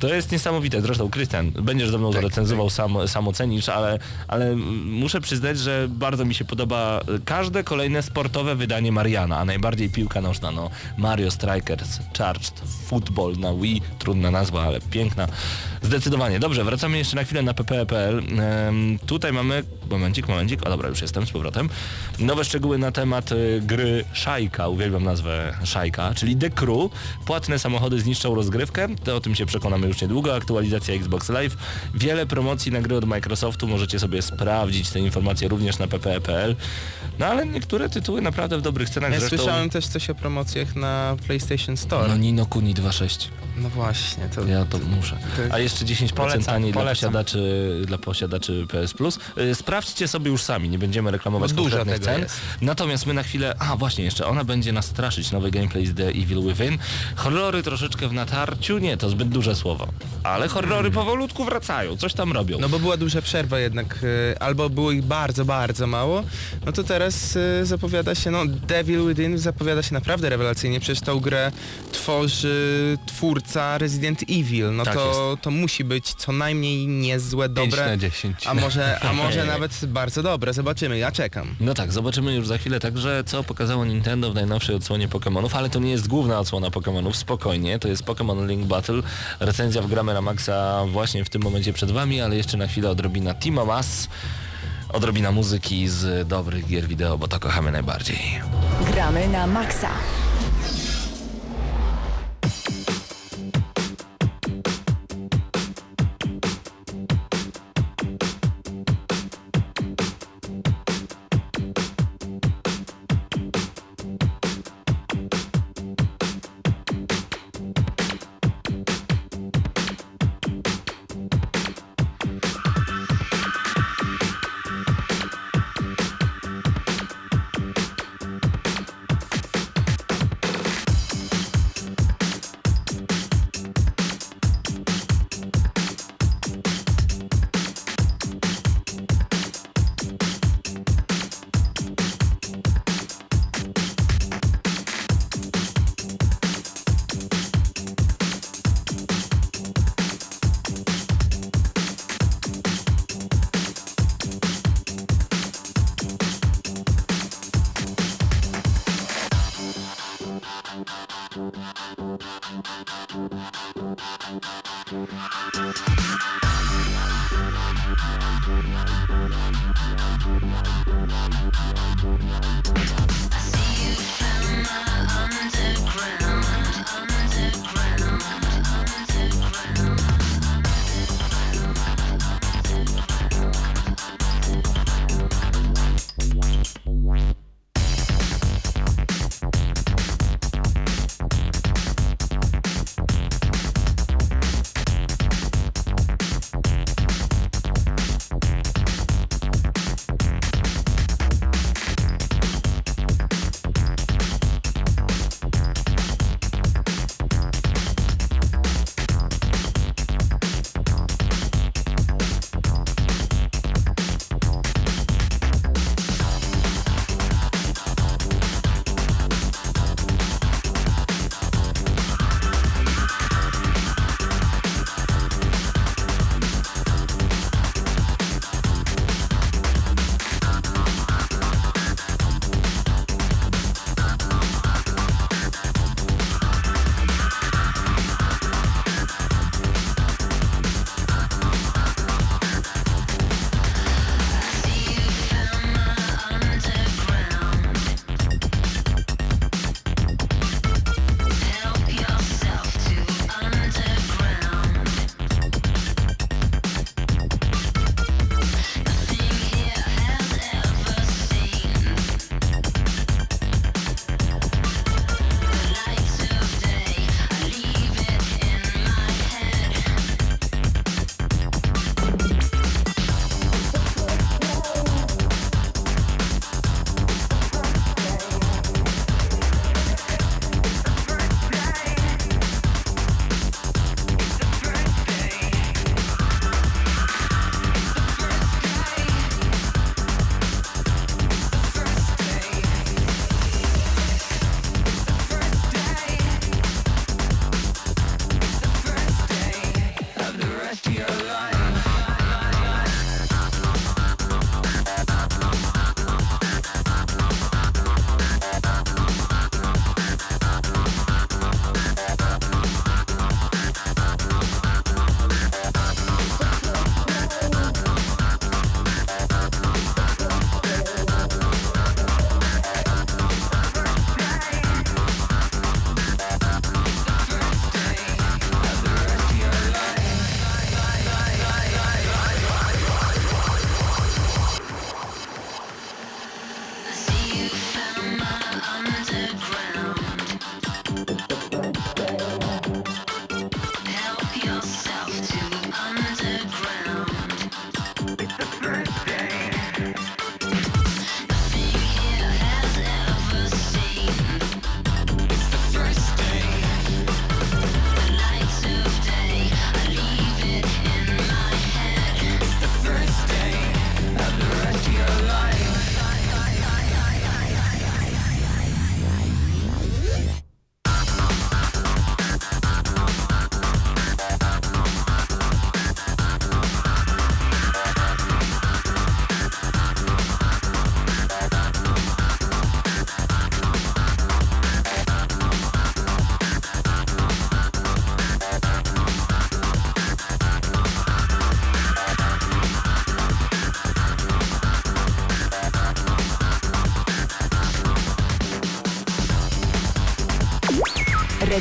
To jest niesamowite. Zresztą Krystian, będziesz ze mną to recenzował, sam, sam ocenisz, ale, ale muszę przyznać, że bardzo mi się podoba każde kolejne sportowe wydanie Mariana, a najbardziej piłka nożna. No, Mario Strikers, Charged, Football na Wii, trudna nazwa, ale piękna. Zdecydowanie. Dobrze, wracamy jeszcze na chwilę na pp.pl. Ehm, tutaj mamy, momencik, momencik, o dobra, już jestem z powrotem. Nowe szczegóły na temat y, gry Szajka, uwielbiam nazwę Szajka, czyli The Crew. Płatne samochody zniszczą rozgrywkę, to o tym się przekonamy już niedługo. Aktualizacja Xbox Live. Wiele promocji na gry od Microsoftu, możecie sobie sprawdzić te informacje również na pp.pl. No ale niektóre tytuły naprawdę w dobrych cenach. Ja Zresztą... słyszałem też coś o promocjach na PlayStation Store. No Nino Kuni 2.6. No właśnie, to... Ja to muszę. A jeszcze 10% Polecam, taniej dla polecam. posiadaczy, dla posiadaczy PS Plus. Y, Sprawdźcie sobie już sami, nie będziemy reklamować Bo dużo tego cen. jest. Natomiast my na chwilę, a właśnie jeszcze, ona będzie nas straszyć, nowy gameplay z The Evil Within. Horrory troszeczkę w natarciu, nie, to zbyt duże słowo. Ale horrory powolutku wracają, coś tam robią. No bo była duża przerwa jednak, y, albo było ich bardzo, bardzo mało, no to teraz y, zapowiada się, no Devil Within zapowiada się naprawdę rewelacyjnie, przecież tą grę tworzy twórca Resident Evil, no Tak to, to musi być co najmniej niezłe, 5 dobre, na 10. a może, a może <laughs> nawet bardzo dobre, zobaczymy, ja czekam. No tak, zobaczymy już za chwilę także, co pokazało Nintendo w najnowszej odsłonie Pokémonów, ale to nie jest główna odsłona Pokémonów, spokojnie, to jest Pokémon Link Battle. Recenzja w Gramy na Maxa właśnie w tym momencie przed Wami, ale jeszcze na chwilę odrobina Timo Mas, odrobina muzyki z dobrych gier wideo, bo to kochamy najbardziej. Gramy na maksa.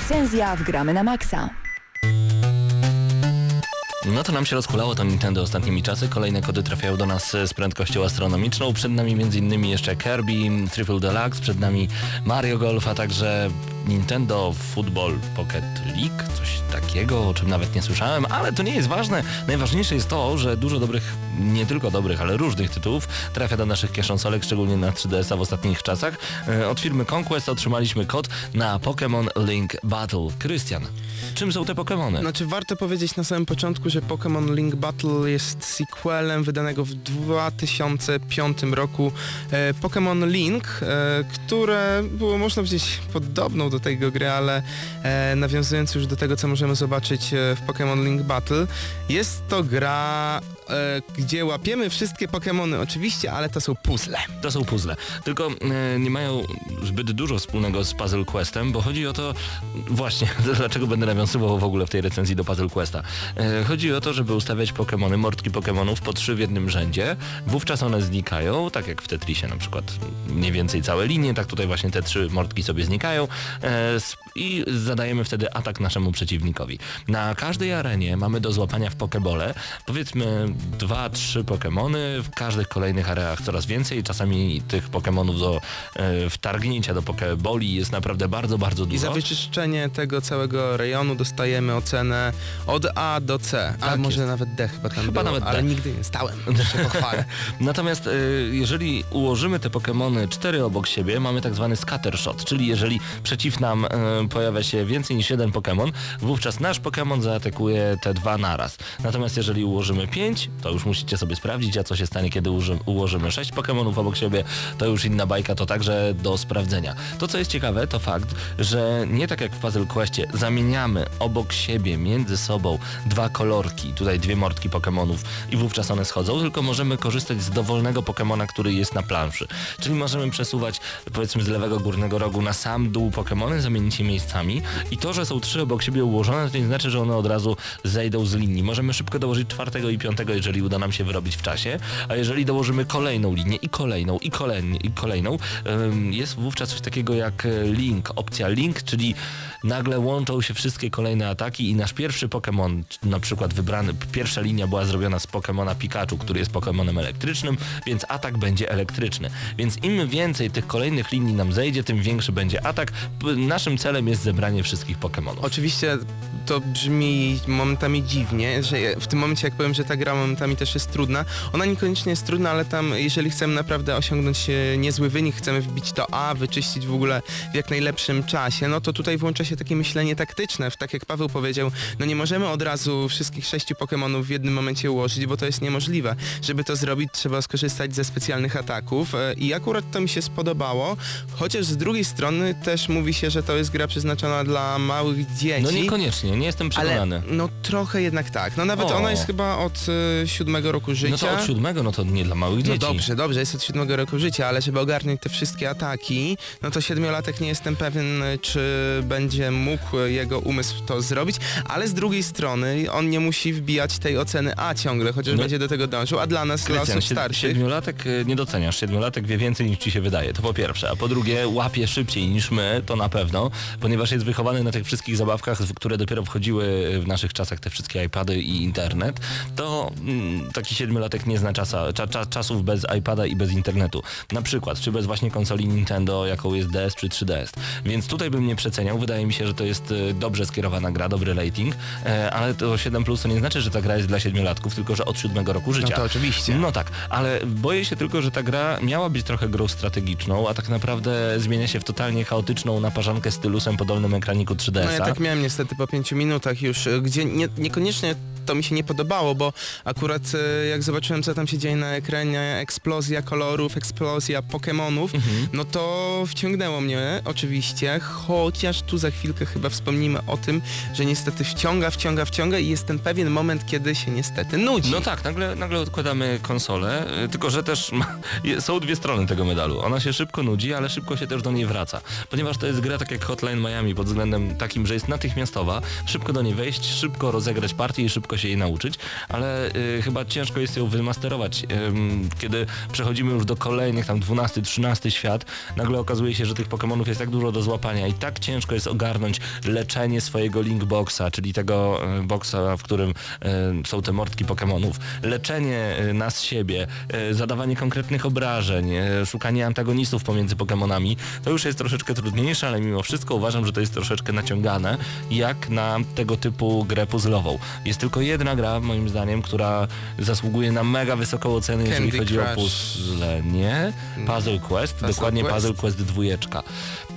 Recenzja w Gramy na Maxa. No to nam się rozkulało to Nintendo ostatnimi czasy. Kolejne kody trafiają do nas z prędkością astronomiczną. Przed nami m.in. jeszcze Kirby, Triple Deluxe, przed nami Mario Golf, a także Nintendo Football Pocket League, coś takiego, o czym nawet nie słyszałem, ale to nie jest ważne. Najważniejsze jest to, że dużo dobrych, nie tylko dobrych, ale różnych tytułów trafia do naszych kieszonsolek, szczególnie na 3DS-a w ostatnich czasach. E, Od firmy Conquest otrzymaliśmy kod na Pokémon Link Battle. Krystian, czym są te Pokémony? Znaczy warto powiedzieć na samym początku, że Pokémon Link Battle jest sequelem wydanego w 2005 roku e, Pokémon Link, e, które było można powiedzieć podobną do tego gry, ale e, nawiązując już do tego, co możemy zobaczyć e, w Pokémon Link Battle, jest to gra, e, gdzie łapiemy wszystkie Pokémony oczywiście, ale to są puzzle. To są puzzle. Tylko e, nie mają zbyt dużo wspólnego z Puzzle Questem, bo chodzi o to, właśnie, <laughs> dlaczego będę nawiązywał w ogóle w tej recenzji do Puzzle Questa. E, chodzi o to, żeby ustawiać Pokémony, mordki Pokémonów po trzy w jednym rzędzie. Wówczas one znikają, tak jak w Tetrisie na przykład mniej więcej całe linie, tak tutaj właśnie te trzy mordki sobie znikają e, i zadajemy wtedy atak naszemu przeciwnikowi. Na każdej arenie mamy do złapania w Pokebole powiedzmy dwa, trzy Pokémony, w każdych kolejnych areach coraz więcej, czasami tych Pokémonów do e, wtargnięcia do Pokeboli jest naprawdę bardzo, bardzo I dużo. za wyczyszczenie tego całego rejonu dostajemy ocenę od A do C, a Tak może jest. nawet D chyba tam Chyba było, nawet D. ale nigdy nie stałem, <laughs> się pochwalę. <laughs> Natomiast e, jeżeli ułożymy te Pokémony cztery obok siebie, mamy tak zwany scattershot, czyli jeżeli przeciw nam e, pojawia się więcej niż jeden Pokémon, wówczas nasz Pokémon zaatakuje te dwa naraz. Natomiast jeżeli ułożymy pięć, to już musicie sobie sprawdzić, a co się stanie, kiedy ułożymy sześć Pokémonów obok siebie, to już inna bajka, to także do sprawdzenia. To co jest ciekawe, to fakt, że nie tak jak w Puzzle Questie zamieniamy obok siebie, między sobą dwa kolorki, tutaj dwie mordki Pokémonów i wówczas one schodzą, tylko możemy korzystać z dowolnego Pokémona, który jest na planszy. Czyli możemy przesuwać powiedzmy z lewego górnego rogu na sam dół Pokémony, zamienić je miejscami i to, że są trzy obok siebie ułożone, to nie znaczy, że one od razu zejdą z linii. Możemy szybko dołożyć czwartego i piątego, jeżeli uda nam się wyrobić w czasie, a jeżeli dołożymy kolejną linię i kolejną i kolejną i kolejną, jest wówczas coś takiego jak e, link, opcja link, czyli nagle łączą się wszystkie kolejne ataki i nasz pierwszy Pokémon, na przykład wybrany, pierwsza linia była zrobiona z Pokémona Pikachu, który jest Pokémonem elektrycznym, więc atak będzie elektryczny. Więc im więcej tych kolejnych linii nam zejdzie, tym większy będzie atak. Naszym celem jest zebranie wszystkich Pokémonów. Oczywiście to brzmi momentami dziwnie, że w tym momencie jak powiem, że ta gra momentami też jest trudna, ona niekoniecznie jest trudna, ale tam jeżeli chcemy naprawdę osiągnąć e, niezły wynik, chcemy wbić to A, wyczyścić w ogóle w jak najlepszym czasie, no to tutaj włącza się takie myślenie taktyczne, tak jak Paweł powiedział, no nie możemy od razu wszystkich sześciu Pokémonów w jednym momencie ułożyć, bo to jest niemożliwe. Żeby to zrobić, trzeba skorzystać ze specjalnych ataków e, i akurat to mi się spodobało, chociaż z drugiej strony też mówi się, że to jest gra przeznaczona dla małych dzieci. No niekoniecznie, nie jestem przekonany. Ale no trochę jednak tak. No nawet O. ona jest chyba od y, siódmego roku życia. No to od siódmego, no to nie dla małych No dzieci. dobrze, dobrze, jest od siódmego roku życia, ale żeby ogarnąć te wszystkie ataki, no to siedmiolatek nie jestem pewien, y, czy będzie mógł y, jego umysł to zrobić, ale z drugiej strony on nie musi wbijać tej oceny A ciągle, chociaż No. będzie do tego dążył, a dla nas, dla Krystian, osób sied- starszych... siedmiolatek y, nie doceniasz, siedmiolatek wie więcej niż ci się wydaje, to po pierwsze, a po drugie łapie szybciej niż my, to na pewno, ponieważ jest wychowany na tych wszystkich zabawkach, które dopiero wchodziły w naszych czasach te wszystkie iPady i internet, to mm, taki siedmiolatek nie zna czasa, cza, cza, czasów bez iPada i bez internetu. Na przykład, czy bez właśnie konsoli Nintendo, jaką jest DS czy 3DS. Więc tutaj bym nie przeceniał, wydaje mi się, że to jest y, dobrze skierowana gra, dobry rating, e, ale to 7 plus to nie znaczy, że ta gra jest dla siedmiolatków, tylko że od siódmego roku życia. No to oczywiście. No tak, ale boję się tylko, że ta gra miała być trochę grą strategiczną, a tak naprawdę zmienia się w totalnie chaotyczną naparzankę stylusem po dolnym ekraniku 3DS-a. No ja tak miałem niestety po pięciu minutach już, y, gdzie nie, niekoniecznie to mi się nie podobało, bo akurat jak zobaczyłem co tam się dzieje na ekranie, eksplozja kolorów, eksplozja Pokemonów, Mhm. no to wciągnęło mnie oczywiście, chociaż tu za chwilkę chyba wspomnimy o tym, że niestety wciąga, wciąga, wciąga i jest ten pewien moment, kiedy się niestety nudzi. No tak, nagle, nagle odkładamy konsolę, y, tylko że też ma, są dwie strony tego medalu. Ona się szybko nudzi, ale szybko się też do niej wraca. Ponieważ to jest gra tak jak Hotline Miami pod względem takim, że jest natychmiastowa, szybko do niej wejść, szybko rozegrać partię i szybko się jej nauczyć, ale y, chyba ciężko jest ją wymasterować. Ym, kiedy przechodzimy już do kolejnych, tam 12, 13 świat, nagle okazuje się, że tych Pokémonów jest tak dużo do złapania i tak ciężko jest ogarnąć leczenie swojego Linkboxa, czyli tego y, boxa, w którym y, są te mordki Pokémonów. Leczenie y, nas siebie, zadawanie konkretnych obrażeń, szukanie antagonistów pomiędzy Pokémonami, to już jest troszeczkę trudniejsze, ale mimo wszystko uważam, że to jest troszeczkę naciągane, jak na tego typu grę puzzlową. Jest tylko jedna gra, moim zdaniem, która zasługuje na mega wysoką ocenę, jeżeli Candy chodzi o Crush. puzzle. Nie? Puzzle Quest, Puzzle dokładnie Quest. Puzzle Quest dwójeczka.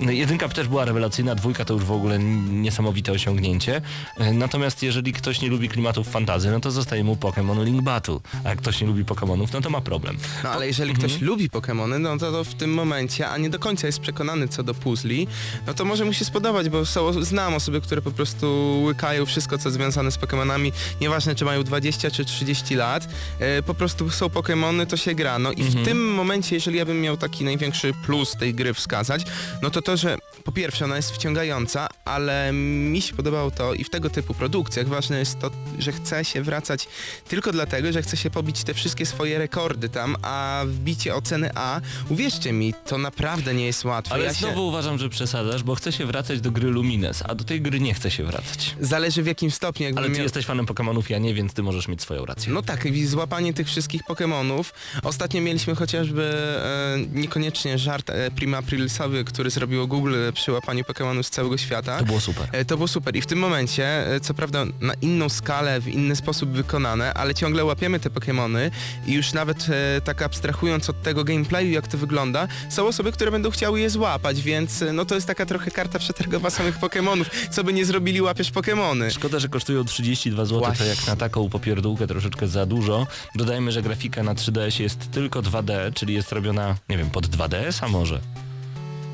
No, Jedynka też była rewelacyjna, dwójka to już w ogóle niesamowite osiągnięcie. E, Natomiast jeżeli ktoś nie lubi klimatów fantazy, no to zostaje mu Pokémon Link Battle. A jak ktoś nie lubi Pokémonów, no to ma problem. No ale jeżeli ktoś lubi Pokémony, no to, to w tym momencie, a nie do końca jest przekonany co do puzli, no to może mu się spodobać, bo są, znam osoby, które po prostu łykają wszystko, co związane z Pokémonami, nieważne czy mają 20 czy 30 lat, e, po prostu są Pokémony, to się gra. No i w tym momencie, jeżeli ja bym miał taki największy plus tej gry wskazać, no to to, że po pierwsze ona jest wciągająca, ale mi się podobało to i w tego typu produkcjach ważne jest to, że chce się wracać tylko dlatego, że chce się pobić te wszystkie swoje rekordy tam, a wbicie oceny A, uwierzcie mi, to naprawdę nie jest łatwe. Ale ja znowu się... uważam, że przesadzasz, bo chce się wracać do gry Lumines, a do tej gry nie chce się wracać. Zależy w jakim stopniu. Ale ty miał... jesteś fanem Pokémonów, ja nie, więc ty możesz mieć swoją rację. No tak, i złapanie tych wszystkich Pokémonów. Ostatnio mieliśmy chociażby e, niekoniecznie żart e, prima aprilsowy, który zrobiło Google przy łapaniu Pokémonów z całego świata. To było super. E, To było super i w tym momencie, e, co prawda na inną skalę, w inny sposób wykonane, ale ciągle łapiemy te Pokémony i już nawet e, tak abstrahując od tego gameplayu, jak to wygląda, są osoby, które będą chciały je złapać, więc no to jest taka trochę karta przetargowa samych Pokémonów. Co by nie zrobili, łapiesz Pokémony. Szkoda, że kosztują 32 zł, to Właśnie. jak na taką popierdółkę troszeczkę za dużo. Dodajmy, że grafika na 3DS jest tylko 2D, czyli jest robiona, nie wiem, pod 2DS, a może.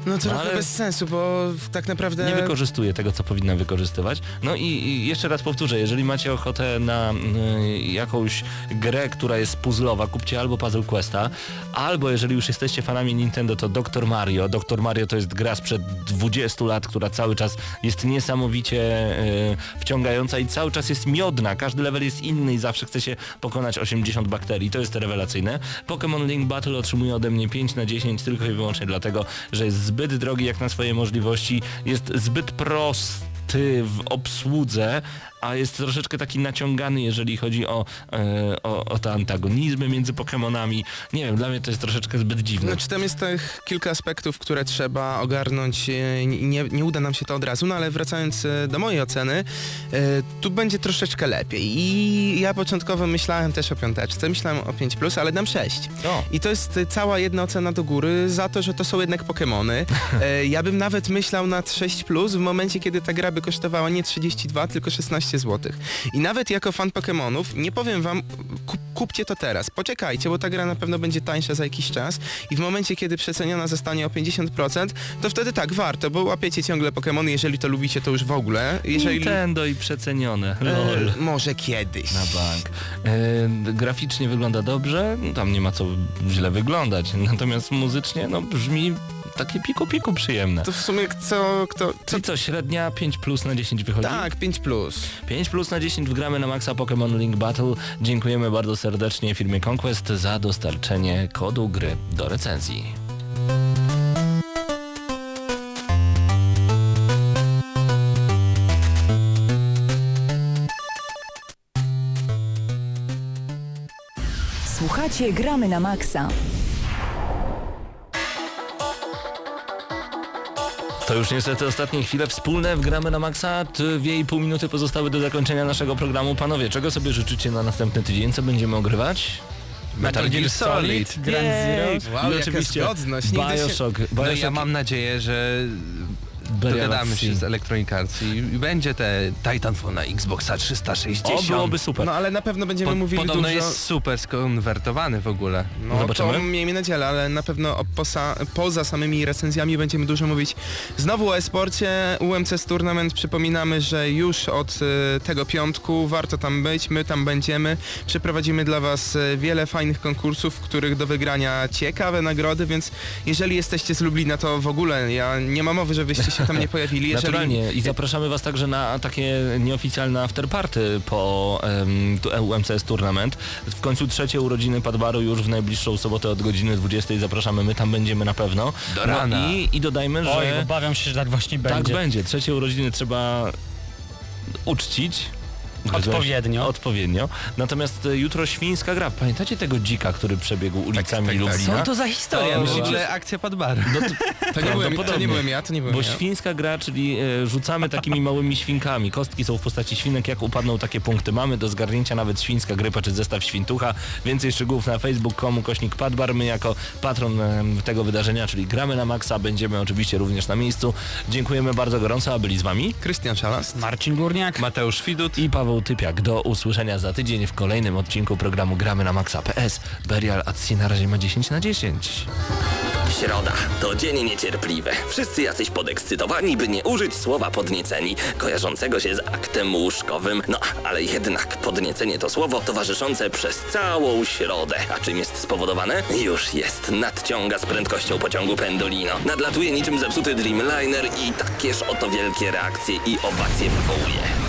No to No trochę ale- bez sensu, bo tak naprawdę... Nie wykorzystuje tego, co powinna wykorzystywać. No i, i jeszcze raz powtórzę, jeżeli macie ochotę na y, jakąś grę, która jest puzzlowa, kupcie albo Puzzle Questa, albo jeżeli już jesteście fanami Nintendo, to Dr. Mario. Dr. Mario to jest gra sprzed 20 lat, która cały czas jest niesamowicie y, wciągająca i cały czas jest miodna. Każdy level jest inny i zawsze chce się pokonać 80 bakterii. To jest rewelacyjne. Pokémon Link Battle otrzymuje ode mnie 5 na 10 tylko i wyłącznie dlatego, że jest zbyt drogi jak na swoje możliwości, jest zbyt prosty w obsłudze, a jest troszeczkę taki naciągany, jeżeli chodzi o, e, o, o te antagonizmy między Pokémonami. Nie wiem, dla mnie to jest troszeczkę zbyt dziwne. Znaczy tam jest tych kilka aspektów, które trzeba ogarnąć e, nie, nie uda nam się to od razu, no ale wracając e, do mojej oceny, e, tu będzie troszeczkę lepiej i ja początkowo myślałem też o piąteczce, myślałem o 5+, ale dam 6. O. I to jest e, cała jedna ocena do góry za to, że to są jednak Pokémony. E, ja bym nawet myślał nad 6+, w momencie kiedy ta gra by kosztowała nie 32, tylko 16 zł. I nawet jako fan Pokémonów, nie powiem wam, kup, kupcie to teraz, poczekajcie, bo ta gra na pewno będzie tańsza za jakiś czas i w momencie, kiedy przeceniona zostanie o 50%, to wtedy tak, warto, bo łapiecie ciągle Pokémony, jeżeli to lubicie, to już w ogóle. Jeżeli... Nintendo i przecenione. Lol. E, może kiedyś. Na bank. E, graficznie wygląda dobrze, no tam nie ma co źle wyglądać. Natomiast muzycznie, no brzmi takie piku piku przyjemne. To w sumie co, kto... Co... Czyli co, średnia 5 plus na 10 wychodzi? Tak, 5+. Plus. 5 plus na 10 wgramy na maksa Pokémon Link Battle. Dziękujemy bardzo serdecznie firmie Conquest za dostarczenie kodu gry do recenzji. Słuchacie Gramy na Maxa. To już niestety ostatnie chwile wspólne wgramy na maksa. Dwie i pół minuty pozostały do zakończenia naszego programu. Panowie, czego sobie życzycie na następny tydzień? Co będziemy ogrywać? Metal Gear Solid. Grand! Zero. Wow, I oczywiście zgodność. Nigdy się- Bioshock. No Bioshock ja mam nadzieję, że dogadamy się z Electronic Arts i i będzie te Titanfall na Xboxa 360. O, byłoby super. No ale na pewno będziemy Po, mówili podobno dużo... jest super skonwertowany w ogóle. No Zobaczymy. to miejmy nadzieję, ale na pewno o- poza, poza samymi recenzjami będziemy dużo mówić znowu o e-sporcie. UMCS Tournament przypominamy, że już od e, tego piątku warto tam być, my tam będziemy. Przeprowadzimy dla Was e, wiele fajnych konkursów, w których do wygrania ciekawe nagrody, więc jeżeli jesteście z Lublina, to w ogóle ja nie mam mowy, żebyście się się tam nie pojawili. Jeżeli... Naturalnie i zapraszamy Was także na takie nieoficjalne afterparty po um, UMCS Tournament. W końcu trzecie urodziny Padbaru już w najbliższą sobotę od godziny 20 zapraszamy, my tam będziemy na pewno. Do No rana. i, I dodajmy, że Oj, obawiam się, że tak właśnie tak będzie. będzie. Trzecie urodziny trzeba uczcić. Odpowiednio. Odpowiednio. Natomiast e, jutro świńska gra. Pamiętacie tego dzika, który przebiegł ulicami tak, tak. Lublina? Co to za historia? To- Myślicie, ogóle akcja Padbaru. No <laughs> to, To nie, byłem, to nie byłem ja, to nie byłem Bo ja. świńska gra, czyli e, rzucamy takimi małymi świnkami. Kostki są w postaci świnek, jak upadną takie punkty. Mamy do zgarnięcia nawet świńska grypa czy zestaw świntucha. Więcej szczegółów na facebook.com kośnik Padbar. My jako patron e, tego wydarzenia, czyli gramy na maksa, będziemy oczywiście również na miejscu. Dziękujemy bardzo gorąco, a byli z wami Krystian Szalast. Marcin Górniak. Mateusz Widut. i Paweł Typiak. Do usłyszenia za tydzień w kolejnym odcinku programu Gramy na Maxa PS. Berial Atsi na razie ma 10 na 10. Środa to dzień niecierpliwy. Wszyscy jacyś podekscytowani, by nie użyć słowa podnieceni, kojarzącego się z aktem łóżkowym. No, ale jednak podniecenie to słowo towarzyszące przez całą środę. A czym jest spowodowane? Już jest. Nadciąga z prędkością pociągu Pendolino. Nadlatuje niczym zepsuty Dreamliner i takież oto wielkie reakcje i owacje wywołuje.